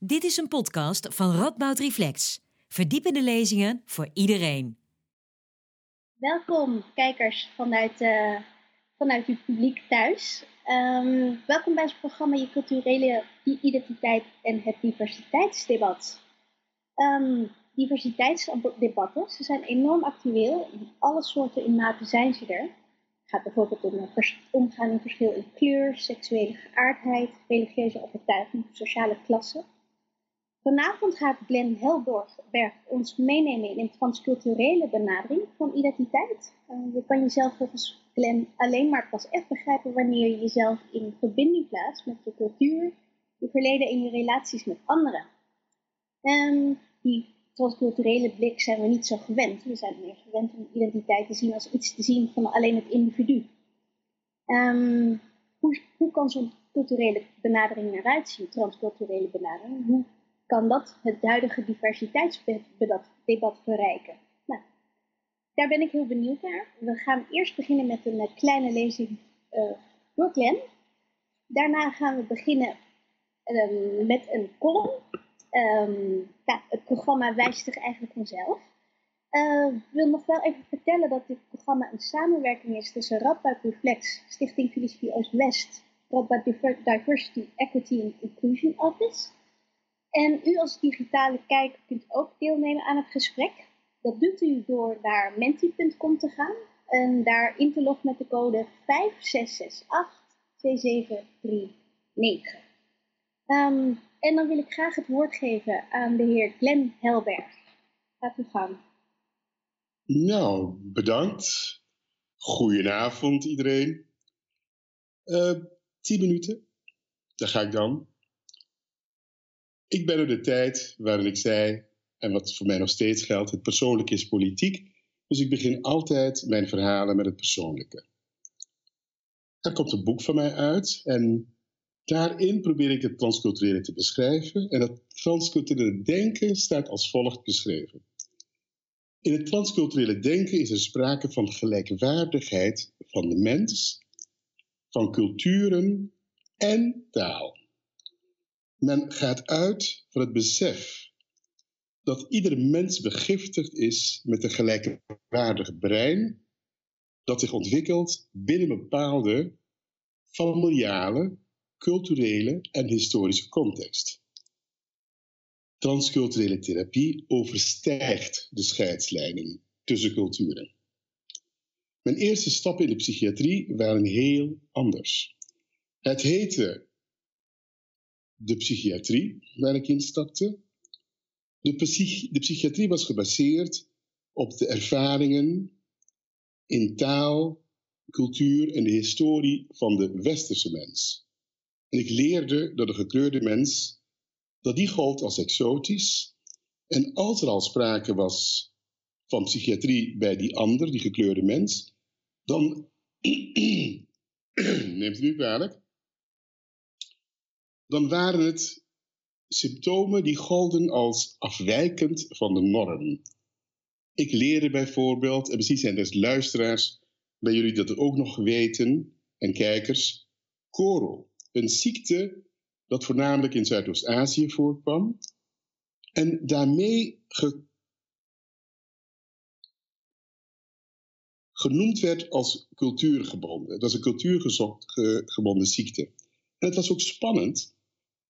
Dit is een podcast van Radboud Reflex. Verdiepende lezingen voor iedereen. Welkom kijkers vanuit, uh, vanuit uw publiek thuis. Ehm, welkom bij het programma Je culturele identiteit en het diversiteitsdebat. Um, diversiteitsdebatten, ze zijn enorm actueel. In alle soorten in mate zijn ze er. Het gaat bijvoorbeeld om het omgaan in verschil in kleur, seksuele geaardheid, religieuze overtuiging, sociale klasse. Vanavond gaat Glenn Helborg ons meenemen in een transculturele benadering van identiteit. Uh, je kan jezelf volgens Glenn alleen maar pas echt begrijpen wanneer je jezelf in verbinding plaatst met je cultuur, je verleden en je relaties met anderen. En die transculturele blik zijn we niet zo gewend. We zijn meer gewend om identiteit te zien als iets te zien van alleen het individu. Um, hoe, hoe kan zo'n culturele benadering eruit zien, transculturele benadering? Hoe kan dat het huidige diversiteitsdebat verrijken? Nou, daar ben ik heel benieuwd naar. We gaan eerst beginnen met een eh, kleine lezing uh, door Glenn. Daarna gaan we beginnen uh, met een column. Um, ja, het programma wijst zich eigenlijk vanzelf. Uh, ik wil nog wel even vertellen dat dit programma een samenwerking is tussen Radboud Reflex, Stichting Filosofie Oost-West, Radboud Diversity, Equity and Inclusion Office en u als digitale kijker kunt ook deelnemen aan het gesprek. Dat doet u door naar menti.com te gaan en daar in te loggen met de code 56682739. Um, en dan wil ik graag het woord geven aan de heer Glenn Helberg. Gaat u gang. Nou, bedankt. Goedenavond iedereen. Uh, tien minuten, daar ga ik dan. Ik ben er de tijd waarin ik zei, en wat voor mij nog steeds geldt, het persoonlijke is politiek. Dus ik begin altijd mijn verhalen met het persoonlijke. Er komt een boek van mij uit en daarin probeer ik het transculturele te beschrijven. En dat transculturele denken staat als volgt beschreven. In het transculturele denken is er sprake van gelijkwaardigheid van de mens, van culturen en taal. Men gaat uit van het besef dat ieder mens begiftigd is met een gelijkwaardig brein dat zich ontwikkelt binnen bepaalde familiale, culturele en historische context. Transculturele therapie overstijgt de scheidslijnen tussen culturen. Mijn eerste stappen in de psychiatrie waren heel anders. Het heette de psychiatrie waar ik instapte. De, psych de psychiatrie was gebaseerd op de ervaringen in taal, cultuur en de historie van de westerse mens. En ik leerde dat de gekleurde mens, dat die gold als exotisch. En als er al sprake was van psychiatrie bij die ander, die gekleurde mens, dan, neemt u nu kwalijk, dan waren het symptomen die golden als afwijkend van de norm. Ik leerde bijvoorbeeld, en misschien zijn er luisteraars bij jullie dat ook nog weten, en kijkers, koro, een ziekte dat voornamelijk in Zuidoost-Azië voorkwam en daarmee genoemd werd als cultuurgebonden. Dat is een cultuurgebonden ziekte. En het was ook spannend,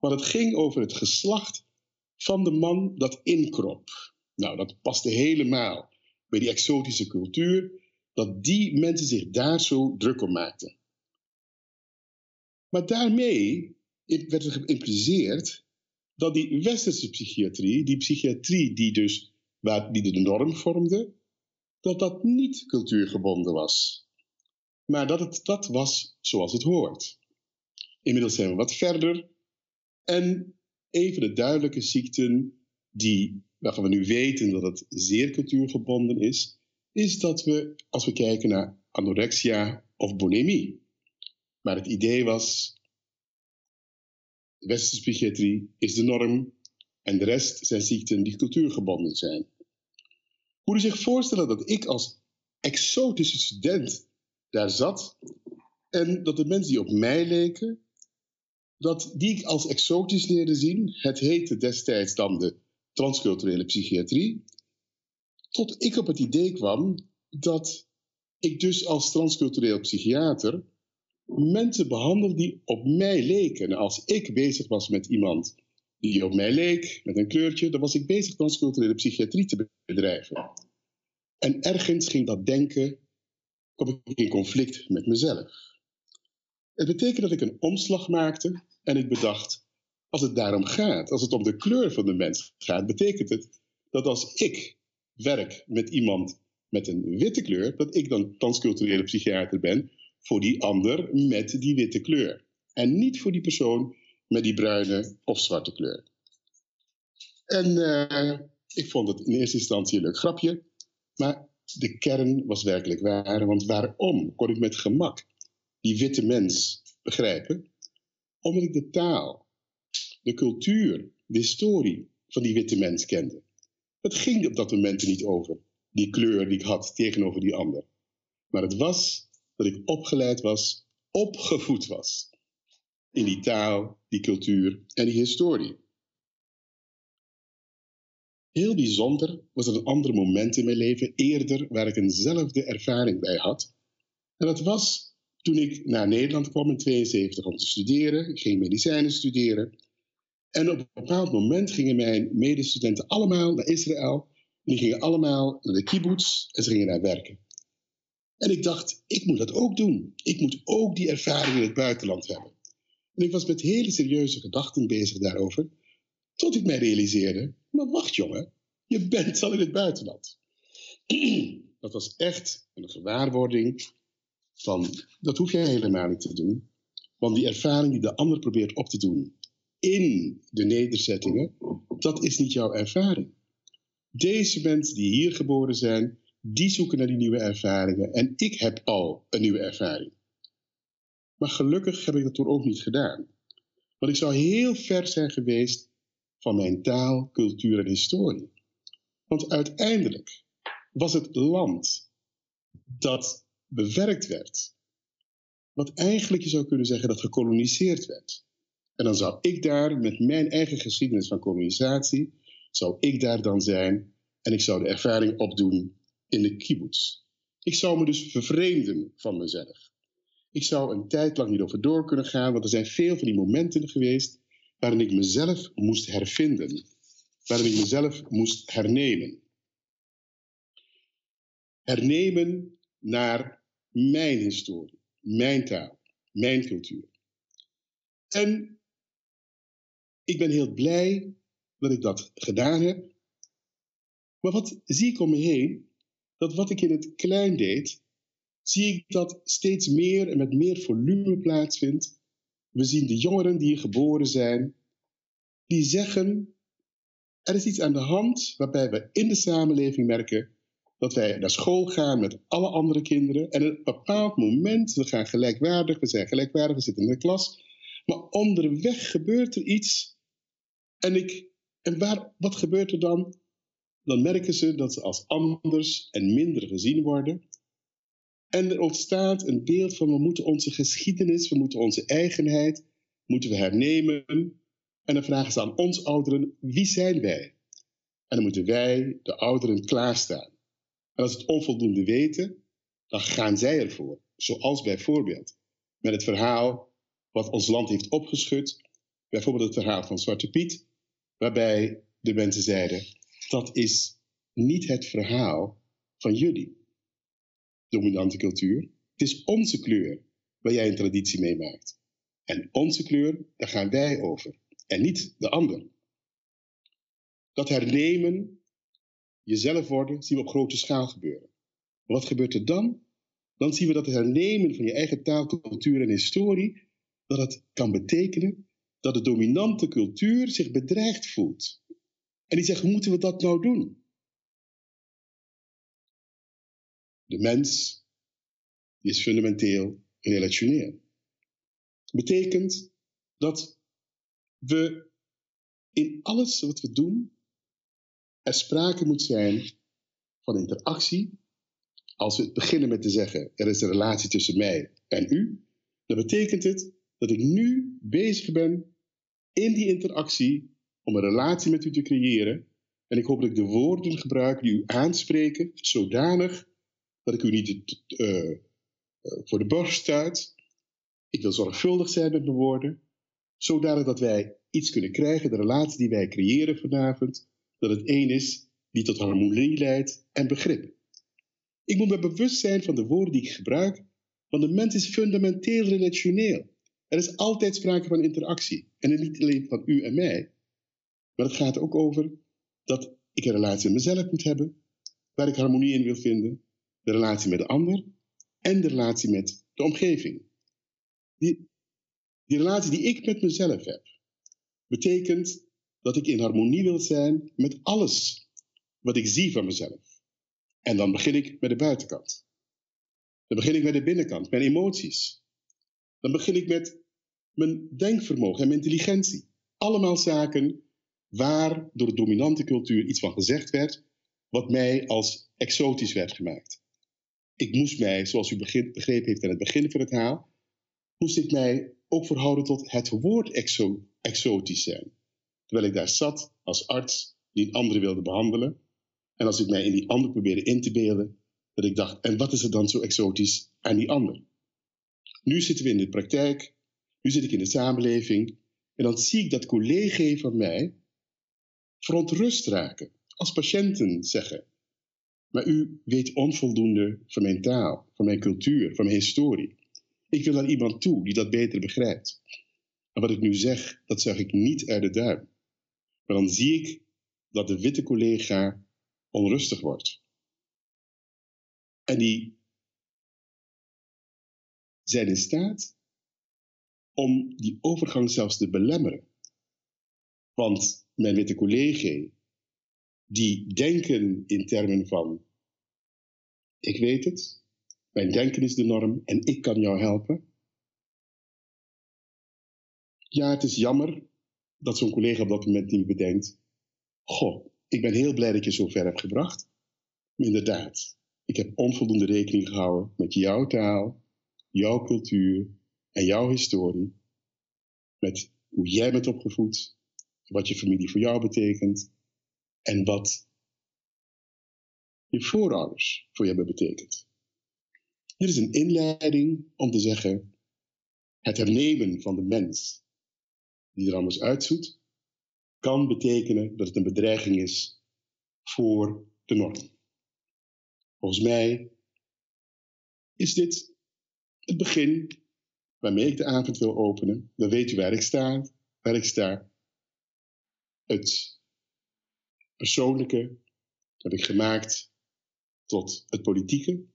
maar het ging over het geslacht van de man dat inkrop. Nou, dat paste helemaal bij die exotische cultuur, dat die mensen zich daar zo druk om maakten. Maar daarmee werd er geïmpliceerd dat die westerse psychiatrie, die psychiatrie die dus waar, die de norm vormde, dat dat niet cultuurgebonden was. Maar dat het dat was zoals het hoort. Inmiddels zijn we wat verder en een van de duidelijke ziekten die, waarvan we nu weten dat het zeer cultuurgebonden is, is dat we, als we kijken naar anorexia of bulimie. Maar het idee was, de westerse psychiatrie is de norm en de rest zijn ziekten die cultuurgebonden zijn. Moet u zich voorstellen dat ik als exotische student daar zat en dat de mensen die op mij leken dat die ik als exotisch leerde zien. Het heette destijds dan de transculturele psychiatrie. Tot ik op het idee kwam dat ik dus als transcultureel psychiater mensen behandelde die op mij leken. En als ik bezig was met iemand die op mij leek, met een kleurtje, dan was ik bezig transculturele psychiatrie te bedrijven. En ergens ging dat denken, ik in conflict met mezelf. Het betekent dat ik een omslag maakte en ik bedacht, als het daarom gaat, als het om de kleur van de mens gaat, betekent het dat als ik werk met iemand met een witte kleur, dat ik dan transculturele psychiater ben voor die ander met die witte kleur. En niet voor die persoon met die bruine of zwarte kleur. En uh, ik vond het in eerste instantie een leuk grapje, maar de kern was werkelijk waar. Want waarom kon ik met gemak die witte mens begrijpen? Omdat ik de taal, de cultuur, de historie van die witte mens kende. Het ging op dat moment niet over, die kleur die ik had tegenover die ander. Maar het was dat ik opgeleid was, opgevoed was in die taal, die cultuur en die historie. Heel bijzonder was er een ander moment in mijn leven eerder waar ik eenzelfde ervaring bij had. En dat was toen ik naar Nederland kwam in 72 om te studeren. Ik ging medicijnen studeren. En op een bepaald moment gingen mijn medestudenten allemaal naar Israël. En die gingen allemaal naar de kibbutz en ze gingen daar werken. En ik dacht, ik moet dat ook doen. Ik moet ook die ervaring in het buitenland hebben. En ik was met hele serieuze gedachten bezig daarover. Tot ik mij realiseerde, maar wacht jongen, je bent al in het buitenland. Dat was echt een gewaarwording van, dat hoef jij helemaal niet te doen. Want die ervaring die de ander probeert op te doen in de nederzettingen, dat is niet jouw ervaring. Deze mensen die hier geboren zijn, die zoeken naar die nieuwe ervaringen. En ik heb al een nieuwe ervaring. Maar gelukkig heb ik dat toen ook niet gedaan. Want ik zou heel ver zijn geweest van mijn taal, cultuur en historie. Want uiteindelijk was het land dat bewerkt werd, wat eigenlijk je zou kunnen zeggen dat gekoloniseerd werd. En dan zou ik daar met mijn eigen geschiedenis van kolonisatie, zou ik daar dan zijn en ik zou de ervaring opdoen in de kibbutz. Ik zou me dus vervreemden van mezelf. Ik zou een tijd lang niet over door kunnen gaan, want er zijn veel van die momenten geweest waarin ik mezelf moest hervinden, waarin ik mezelf moest hernemen. Hernemen naar mijn historie, mijn taal, mijn cultuur. En ik ben heel blij dat ik dat gedaan heb. Maar wat zie ik om me heen? Dat wat ik in het klein deed, zie ik dat steeds meer en met meer volume plaatsvindt. We zien de jongeren die hier geboren zijn, die zeggen, er is iets aan de hand waarbij we in de samenleving merken dat wij naar school gaan met alle andere kinderen en op een bepaald moment, we gaan gelijkwaardig, we zijn gelijkwaardig, we zitten in de klas, maar onderweg gebeurt er iets en, ik, en waar, wat gebeurt er dan? Dan merken ze dat ze als anders en minder gezien worden en er ontstaat een beeld van we moeten onze geschiedenis, we moeten onze eigenheid, moeten we hernemen. En dan vragen ze aan ons ouderen, wie zijn wij? En dan moeten wij, de ouderen, klaarstaan. En als het onvoldoende weten, dan gaan zij ervoor. Zoals bijvoorbeeld met het verhaal wat ons land heeft opgeschud. Bijvoorbeeld het verhaal van Zwarte Piet, waarbij de mensen zeiden, dat is niet het verhaal van jullie dominante cultuur. Het is onze kleur waar jij een traditie mee maakt. En onze kleur, daar gaan wij over. En niet de ander. Dat hernemen, jezelf worden, zien we op grote schaal gebeuren. Maar wat gebeurt er dan? Dan zien we dat het hernemen van je eigen taal, cultuur en historie, dat het kan betekenen dat de dominante cultuur zich bedreigd voelt. En die zegt, moeten we dat nou doen? De mens is fundamenteel relationeel. Betekent dat we in alles wat we doen er sprake moet zijn van interactie. Als we beginnen met te zeggen er is een relatie tussen mij en u, dan betekent het dat ik nu bezig ben in die interactie om een relatie met u te creëren. En ik hoop dat ik de woorden gebruik die u aanspreken, zodanig dat ik u niet uh, voor de borst stuit. Ik wil zorgvuldig zijn met mijn woorden, zodanig dat wij iets kunnen krijgen, de relatie die wij creëren vanavond, dat het één is die tot harmonie leidt en begrip. Ik moet me bewust zijn van de woorden die ik gebruik, want de mens is fundamenteel relationeel. Er is altijd sprake van interactie. En niet alleen van u en mij. Maar het gaat ook over dat ik een relatie met mezelf moet hebben, waar ik harmonie in wil vinden, de relatie met de ander en de relatie met de omgeving. Die, die relatie die ik met mezelf heb, betekent dat ik in harmonie wil zijn met alles wat ik zie van mezelf. En dan begin ik met de buitenkant. Dan begin ik met de binnenkant, mijn emoties. Dan begin ik met mijn denkvermogen en mijn intelligentie. Allemaal zaken waar door de dominante cultuur iets van gezegd werd, wat mij als exotisch werd gemaakt. Ik moest mij, zoals u begrepen heeft aan het begin van het verhaal, moest ik mij ook verhouden tot het woord exo exotisch zijn. Terwijl ik daar zat als arts die een andere wilde behandelen. En als ik mij in die ander probeerde in te beelden, dat ik dacht, en wat is er dan zo exotisch aan die ander? Nu zitten we in de praktijk, nu zit ik in de samenleving, en dan zie ik dat collega's van mij verontrust raken, als patiënten zeggen. Maar u weet onvoldoende van mijn taal, van mijn cultuur, van mijn historie. Ik wil naar iemand toe die dat beter begrijpt. En wat ik nu zeg, dat zeg ik niet uit de duim. Maar dan zie ik dat de witte collega onrustig wordt. En die zijn in staat om die overgang zelfs te belemmeren. Want mijn witte collega's, die denken in termen van: ik weet het, mijn denken is de norm en ik kan jou helpen. Ja, het is jammer dat zo'n collega op dat moment niet bedenkt: Goh, ik ben heel blij dat je zo ver hebt gebracht. Maar inderdaad, ik heb onvoldoende rekening gehouden met jouw taal, jouw cultuur en jouw historie. Met hoe jij bent opgevoed, wat je familie voor jou betekent en wat je voorouders voor je hebben betekend. Dit is een inleiding om te zeggen: het hernemen van de mens die er anders uitzoet, kan betekenen dat het een bedreiging is voor de norm. Volgens mij is dit het begin waarmee ik de avond wil openen. Dan weet u waar ik sta, waar ik sta. Het persoonlijke heb ik gemaakt tot het politieke.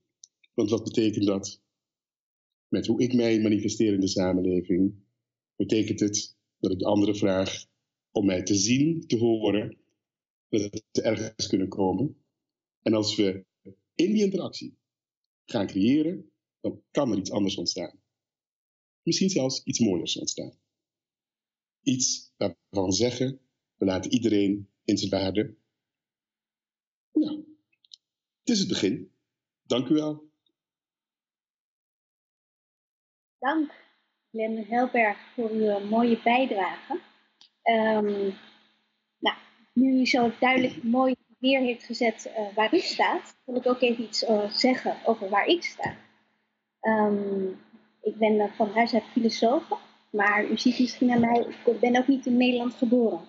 Want wat betekent dat? Met hoe ik mij manifesteer in de samenleving, betekent het dat ik de andere vraag om mij te zien, te horen, dat ze ergens kunnen komen. En als we in die interactie gaan creëren, dan kan er iets anders ontstaan. Misschien zelfs iets mooiers ontstaan. Iets waarvan we zeggen, we laten iedereen in zijn waarde. Nou, het is het begin. Dank u wel. Dank, Glenn Helberg, voor uw mooie bijdrage. Um, nou, nu u zo duidelijk mooi neer heeft gezet uh, waar u staat, wil ik ook even iets uh, zeggen over waar ik sta. Um, ik ben van huis uit filosoof, maar u ziet misschien aan mij, ik ben ook niet in Nederland geboren.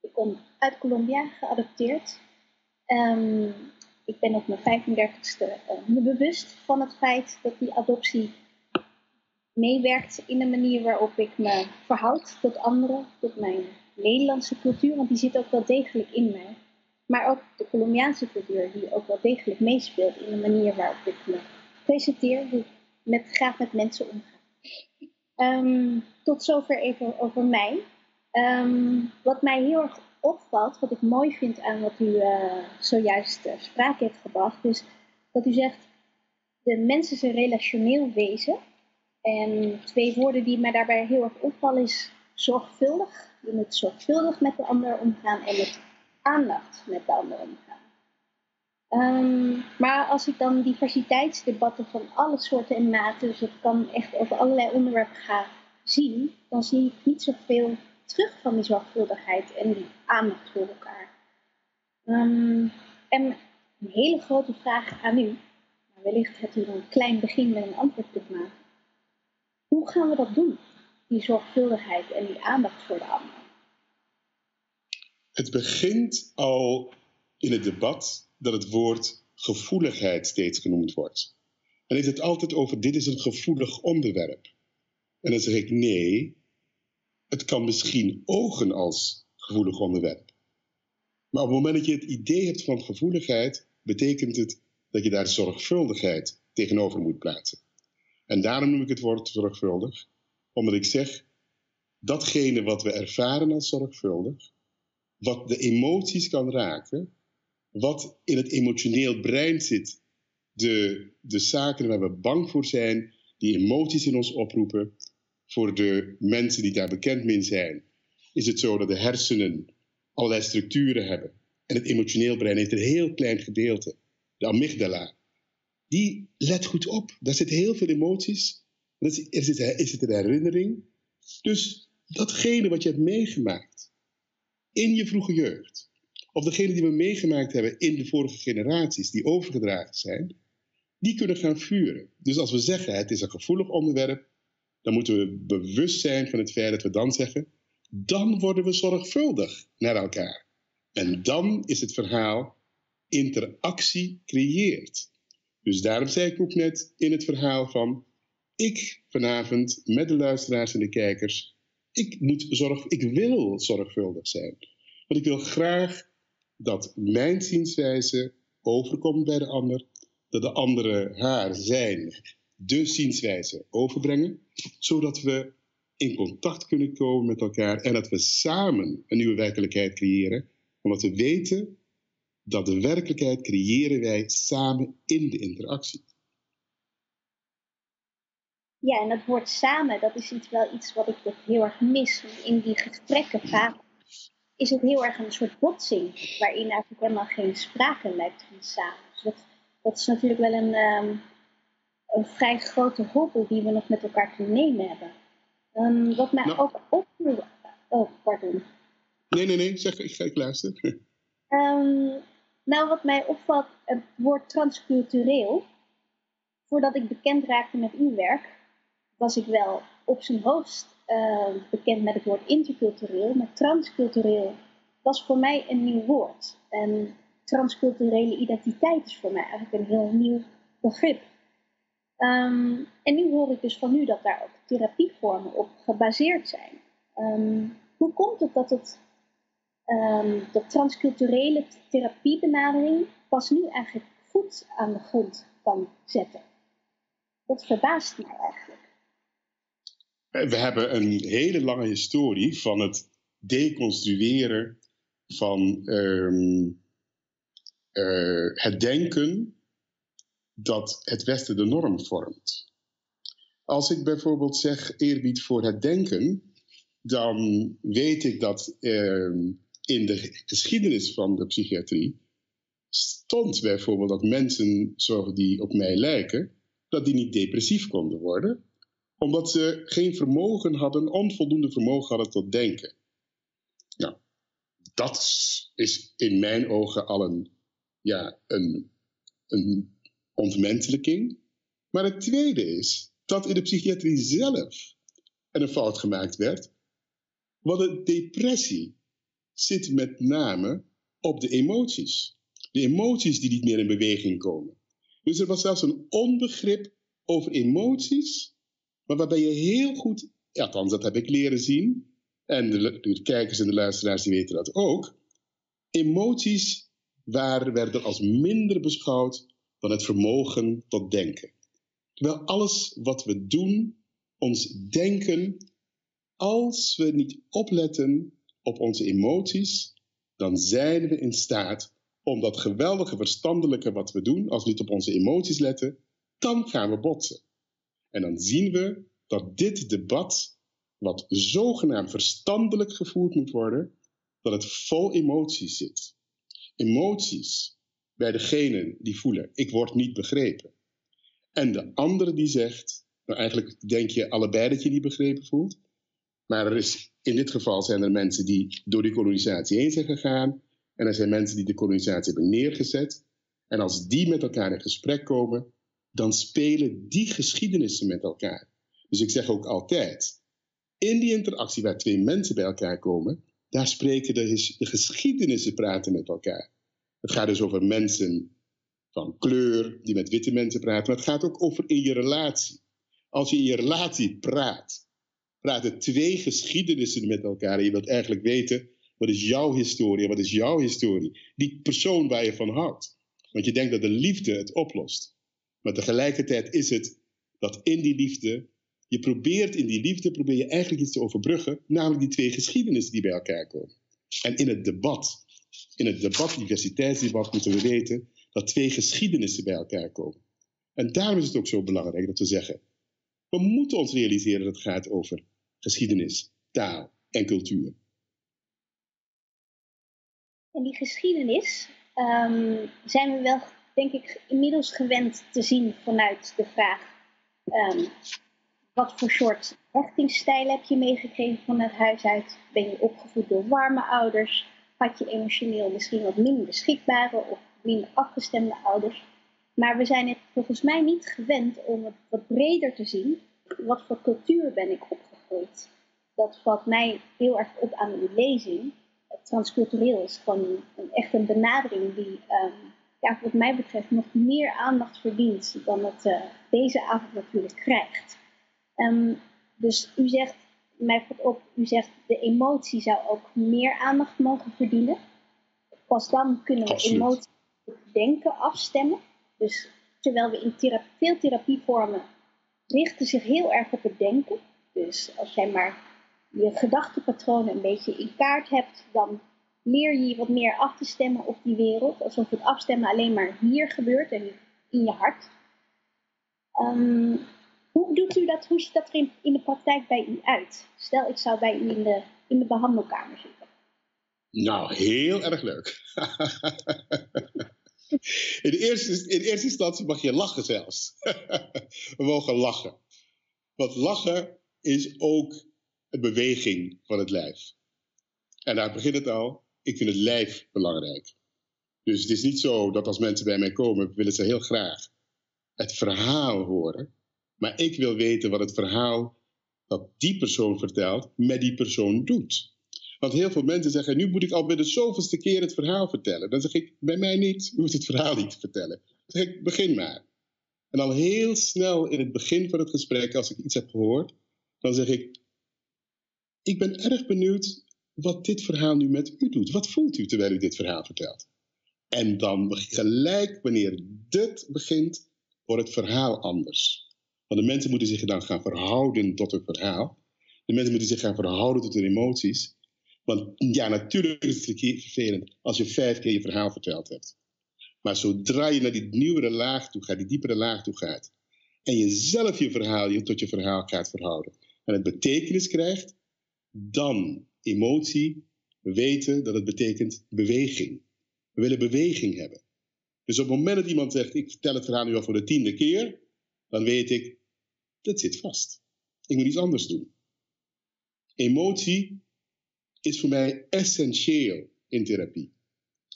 Ik kom uit Colombia, geadopteerd. Um, ik ben op mijn 35ste uh, me bewust van het feit dat die adoptie meewerkt in de manier waarop ik me verhoud tot anderen, tot mijn Nederlandse cultuur, want die zit ook wel degelijk in mij. Maar ook de Colombiaanse cultuur, die ook wel degelijk meespeelt in de manier waarop ik me presenteer, hoe ik met, graag met mensen omga. Um, tot zover even over mij. Um, wat mij heel erg opvalt, wat ik mooi vind aan wat u uh, zojuist uh, sprake heeft gebracht, is dat u zegt: de mens is een relationeel wezen. En twee woorden die mij daarbij heel erg opvallen is zorgvuldig. Je moet zorgvuldig met de ander omgaan en met aandacht met de ander omgaan. Um, maar als ik dan diversiteitsdebatten van alle soorten en maten, dus het kan echt over allerlei onderwerpen gaan, zien, dan zie ik niet zoveel terug van die zorgvuldigheid en die aandacht voor elkaar. Ehm, en een hele grote vraag aan u, wellicht hebt u een klein begin met een antwoord te maken. Hoe gaan we dat doen? Die zorgvuldigheid en die aandacht voor de ander. Het begint al in het debat dat het woord gevoeligheid steeds genoemd wordt. En heeft het altijd over dit is een gevoelig onderwerp. En dan zeg ik nee, het kan misschien ogen als gevoelig onderwerp. Maar op het moment dat je het idee hebt van gevoeligheid, betekent het dat je daar zorgvuldigheid tegenover moet plaatsen. En daarom noem ik het woord zorgvuldig, omdat ik zeg, datgene wat we ervaren als zorgvuldig, wat de emoties kan raken, wat in het emotioneel brein zit, de, de zaken waar we bang voor zijn, die emoties in ons oproepen, voor de mensen die daar bekend mee zijn, is het zo dat de hersenen allerlei structuren hebben. En het emotioneel brein heeft een heel klein gedeelte, de amygdala. Die let goed op. Daar zitten heel veel emoties. Er zit, er een herinnering. Dus datgene wat je hebt meegemaakt in je vroege jeugd, of degene die we meegemaakt hebben in de vorige generaties, die overgedragen zijn, die kunnen gaan vuren. Dus als we zeggen het is een gevoelig onderwerp, dan moeten we bewust zijn van het feit dat we dan zeggen, dan worden we zorgvuldig naar elkaar. En dan is het verhaal interactie creëert. Dus daarom zei ik ook net in het verhaal van, ik vanavond met de luisteraars en de kijkers, ik, moet zorg, ik wil zorgvuldig zijn. Want ik wil graag dat mijn zienswijze overkomt bij de ander, dat de andere haar, zijn, de zienswijze overbrengen, zodat we in contact kunnen komen met elkaar en dat we samen een nieuwe werkelijkheid creëren, omdat we weten dat de werkelijkheid creëren wij samen in de interactie. Ja, en dat woord samen, dat is iets, wel iets wat ik heel erg mis. In die gesprekken vaak is het heel erg een soort botsing, waarin eigenlijk helemaal geen sprake lijkt van samen. Dus dat, dat is natuurlijk wel een, um, een vrij grote hobbel die we nog met elkaar te nemen hebben. Um, wat mij nou. ook opviel... Oh, pardon. Nee, nee, nee, zeg, ik ga ik luisteren. Um, nou, wat mij opvalt, het woord transcultureel. Voordat ik bekend raakte met uw werk, was ik wel op zijn hoogst uh, bekend met het woord intercultureel. Maar transcultureel was voor mij een nieuw woord. En transculturele identiteit is voor mij eigenlijk een heel nieuw begrip. Um, en nu hoor ik dus van u dat daar ook therapievormen op gebaseerd zijn. Um, hoe komt het dat het um, de transculturele therapiebenadering pas nu eigenlijk goed aan de grond kan zetten. Dat verbaast mij eigenlijk. We hebben een hele lange historie van het deconstrueren van um, uh, het denken dat het Westen de norm vormt. Als ik bijvoorbeeld zeg eerbied voor het denken, dan weet ik dat uh, in de geschiedenis van de psychiatrie stond bijvoorbeeld dat mensen zo die op mij lijken, dat die niet depressief konden worden, omdat ze geen vermogen hadden, onvoldoende vermogen hadden tot denken. Nou, dat is in mijn ogen al een, ja, een, een ontmenselijking. Maar het tweede is dat in de psychiatrie zelf er een fout gemaakt werd, wat de depressie zit met name op de emoties. De emoties die niet meer in beweging komen. Dus er was zelfs een onbegrip over emoties, maar waarbij je heel goed, althans dat heb ik leren zien, en de, de kijkers en de luisteraars die weten dat ook, emoties waar, werden als minder beschouwd dan het vermogen tot denken. Terwijl alles wat we doen, ons denken, als we niet opletten, op onze emoties, dan zijn we in staat om dat geweldige verstandelijke wat we doen, als we niet op onze emoties letten, dan gaan we botsen. En dan zien we dat dit debat, wat zogenaamd verstandelijk gevoerd moet worden, dat het vol emoties zit. Emoties bij degene die voelen, ik word niet begrepen. En de andere die zegt, nou eigenlijk denk je allebei dat je niet begrepen voelt, Maar er is, in dit geval zijn er mensen die door die kolonisatie heen zijn gegaan. En er zijn mensen die de kolonisatie hebben neergezet. En als die met elkaar in gesprek komen, dan spelen die geschiedenissen met elkaar. Dus ik zeg ook altijd, in die interactie waar twee mensen bij elkaar komen, daar spreken de, de geschiedenissen praten met elkaar. Het gaat dus over mensen van kleur die met witte mensen praten, maar het gaat ook over in je relatie. Als je in je relatie praat, praten twee geschiedenissen met elkaar je wilt eigenlijk weten, wat is jouw historie wat is jouw historie? Die persoon waar je van houdt. Want je denkt dat de liefde het oplost. Maar tegelijkertijd is het dat in die liefde, je probeert in die liefde, probeer je eigenlijk iets te overbruggen, namelijk die twee geschiedenissen die bij elkaar komen. En in het debat, in het debat, diversiteitsdebat, moeten we weten dat twee geschiedenissen bij elkaar komen. En daarom is het ook zo belangrijk dat we zeggen, we moeten ons realiseren dat het gaat over geschiedenis, taal en cultuur. En die geschiedenis um, zijn we wel denk ik, inmiddels gewend te zien vanuit de vraag: um, wat voor soort hechtingsstijl heb je meegekregen van het huis uit? Ben je opgevoed door warme ouders? Had je emotioneel misschien wat minder beschikbare of minder afgestemde ouders? Maar we zijn het volgens mij niet gewend om het wat breder te zien. Wat voor cultuur ben ik opgegroeid? Dat valt mij heel erg op aan uw lezing. Transcultureel is gewoon een, echt een benadering die um, ja, wat mij betreft nog meer aandacht verdient dan het uh, deze avond natuurlijk krijgt. Um, dus u zegt, mij valt op, u zegt de emotie zou ook meer aandacht mogen verdienen. Pas dan kunnen we Absoluut. emotie op denken afstemmen. Dus terwijl we in veel therapievormen richten zich heel erg op het denken. Dus als jij maar je gedachtenpatronen een beetje in kaart hebt, dan leer je je wat meer af te stemmen op die wereld. Alsof het afstemmen alleen maar hier gebeurt en in je hart. Um, hoe doet u dat? Hoe ziet dat er in, in, de praktijk bij u uit? Stel, ik zou bij u in de, in de behandelkamer zitten. Nou, heel erg leuk. in, eerste instantie mag je lachen zelfs. We mogen lachen. Want lachen is ook een beweging van het lijf. En daar begint het al ik vind het lijf belangrijk. Dus het is niet zo dat als mensen bij mij komen, willen ze heel graag het verhaal horen. Maar ik wil weten wat het verhaal dat die persoon vertelt, met die persoon doet. Want heel veel mensen zeggen, nu moet ik al bij de zoveelste keer het verhaal vertellen. Dan zeg ik, bij mij niet, je hoeft het verhaal niet te vertellen. Dan zeg ik, begin maar. En al heel snel in het begin van het gesprek, als ik iets heb gehoord, dan zeg ik, ik ben erg benieuwd wat dit verhaal nu met u doet. Wat voelt u terwijl u dit verhaal vertelt? En dan gelijk wanneer dit begint, wordt het verhaal anders. Want de mensen moeten zich dan gaan verhouden tot het verhaal. De mensen moeten zich gaan verhouden tot hun emoties. Want ja, natuurlijk is het vervelend als je vijf keer je verhaal verteld hebt. Maar zodra je naar die nieuwere laag toe gaat, die diepere laag toe gaat, en je zelf je verhaal je tot je verhaal gaat verhouden, en het betekenis krijgt, dan emotie, we weten dat het betekent beweging. We willen beweging hebben. Dus op het moment dat iemand zegt, ik vertel het verhaal nu al voor de tiende keer, dan weet ik, dat zit vast. Ik moet iets anders doen. Emotie is voor mij essentieel in therapie.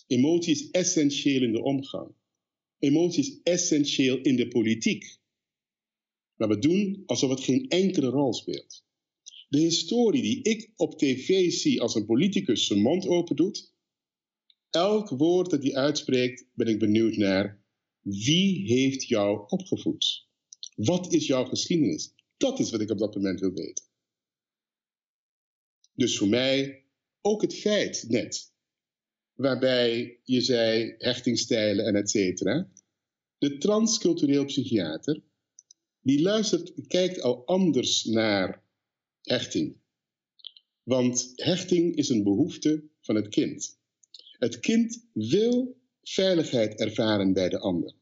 Emotie is essentieel in de omgang. Emotie is essentieel in de politiek. Maar we doen alsof het geen enkele rol speelt. De historie die ik op tv zie als een politicus zijn mond open doet, elk woord dat hij uitspreekt, ben ik benieuwd naar wie heeft jou opgevoed? Wat is jouw geschiedenis? Dat is wat ik op dat moment wil weten. Dus voor mij ook het feit net, waarbij je zei hechtingstijlen en et cetera. De transcultureel psychiater, die luistert, kijkt al anders naar hechting. Want hechting is een behoefte van het kind. Het kind wil veiligheid ervaren bij de ander.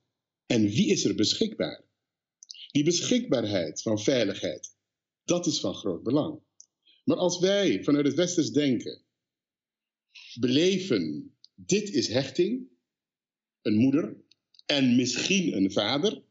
En wie is er beschikbaar? Die beschikbaarheid van veiligheid, dat is van groot belang. Maar als wij vanuit het westers denken beleven, dit is hechting, een moeder en misschien een vader.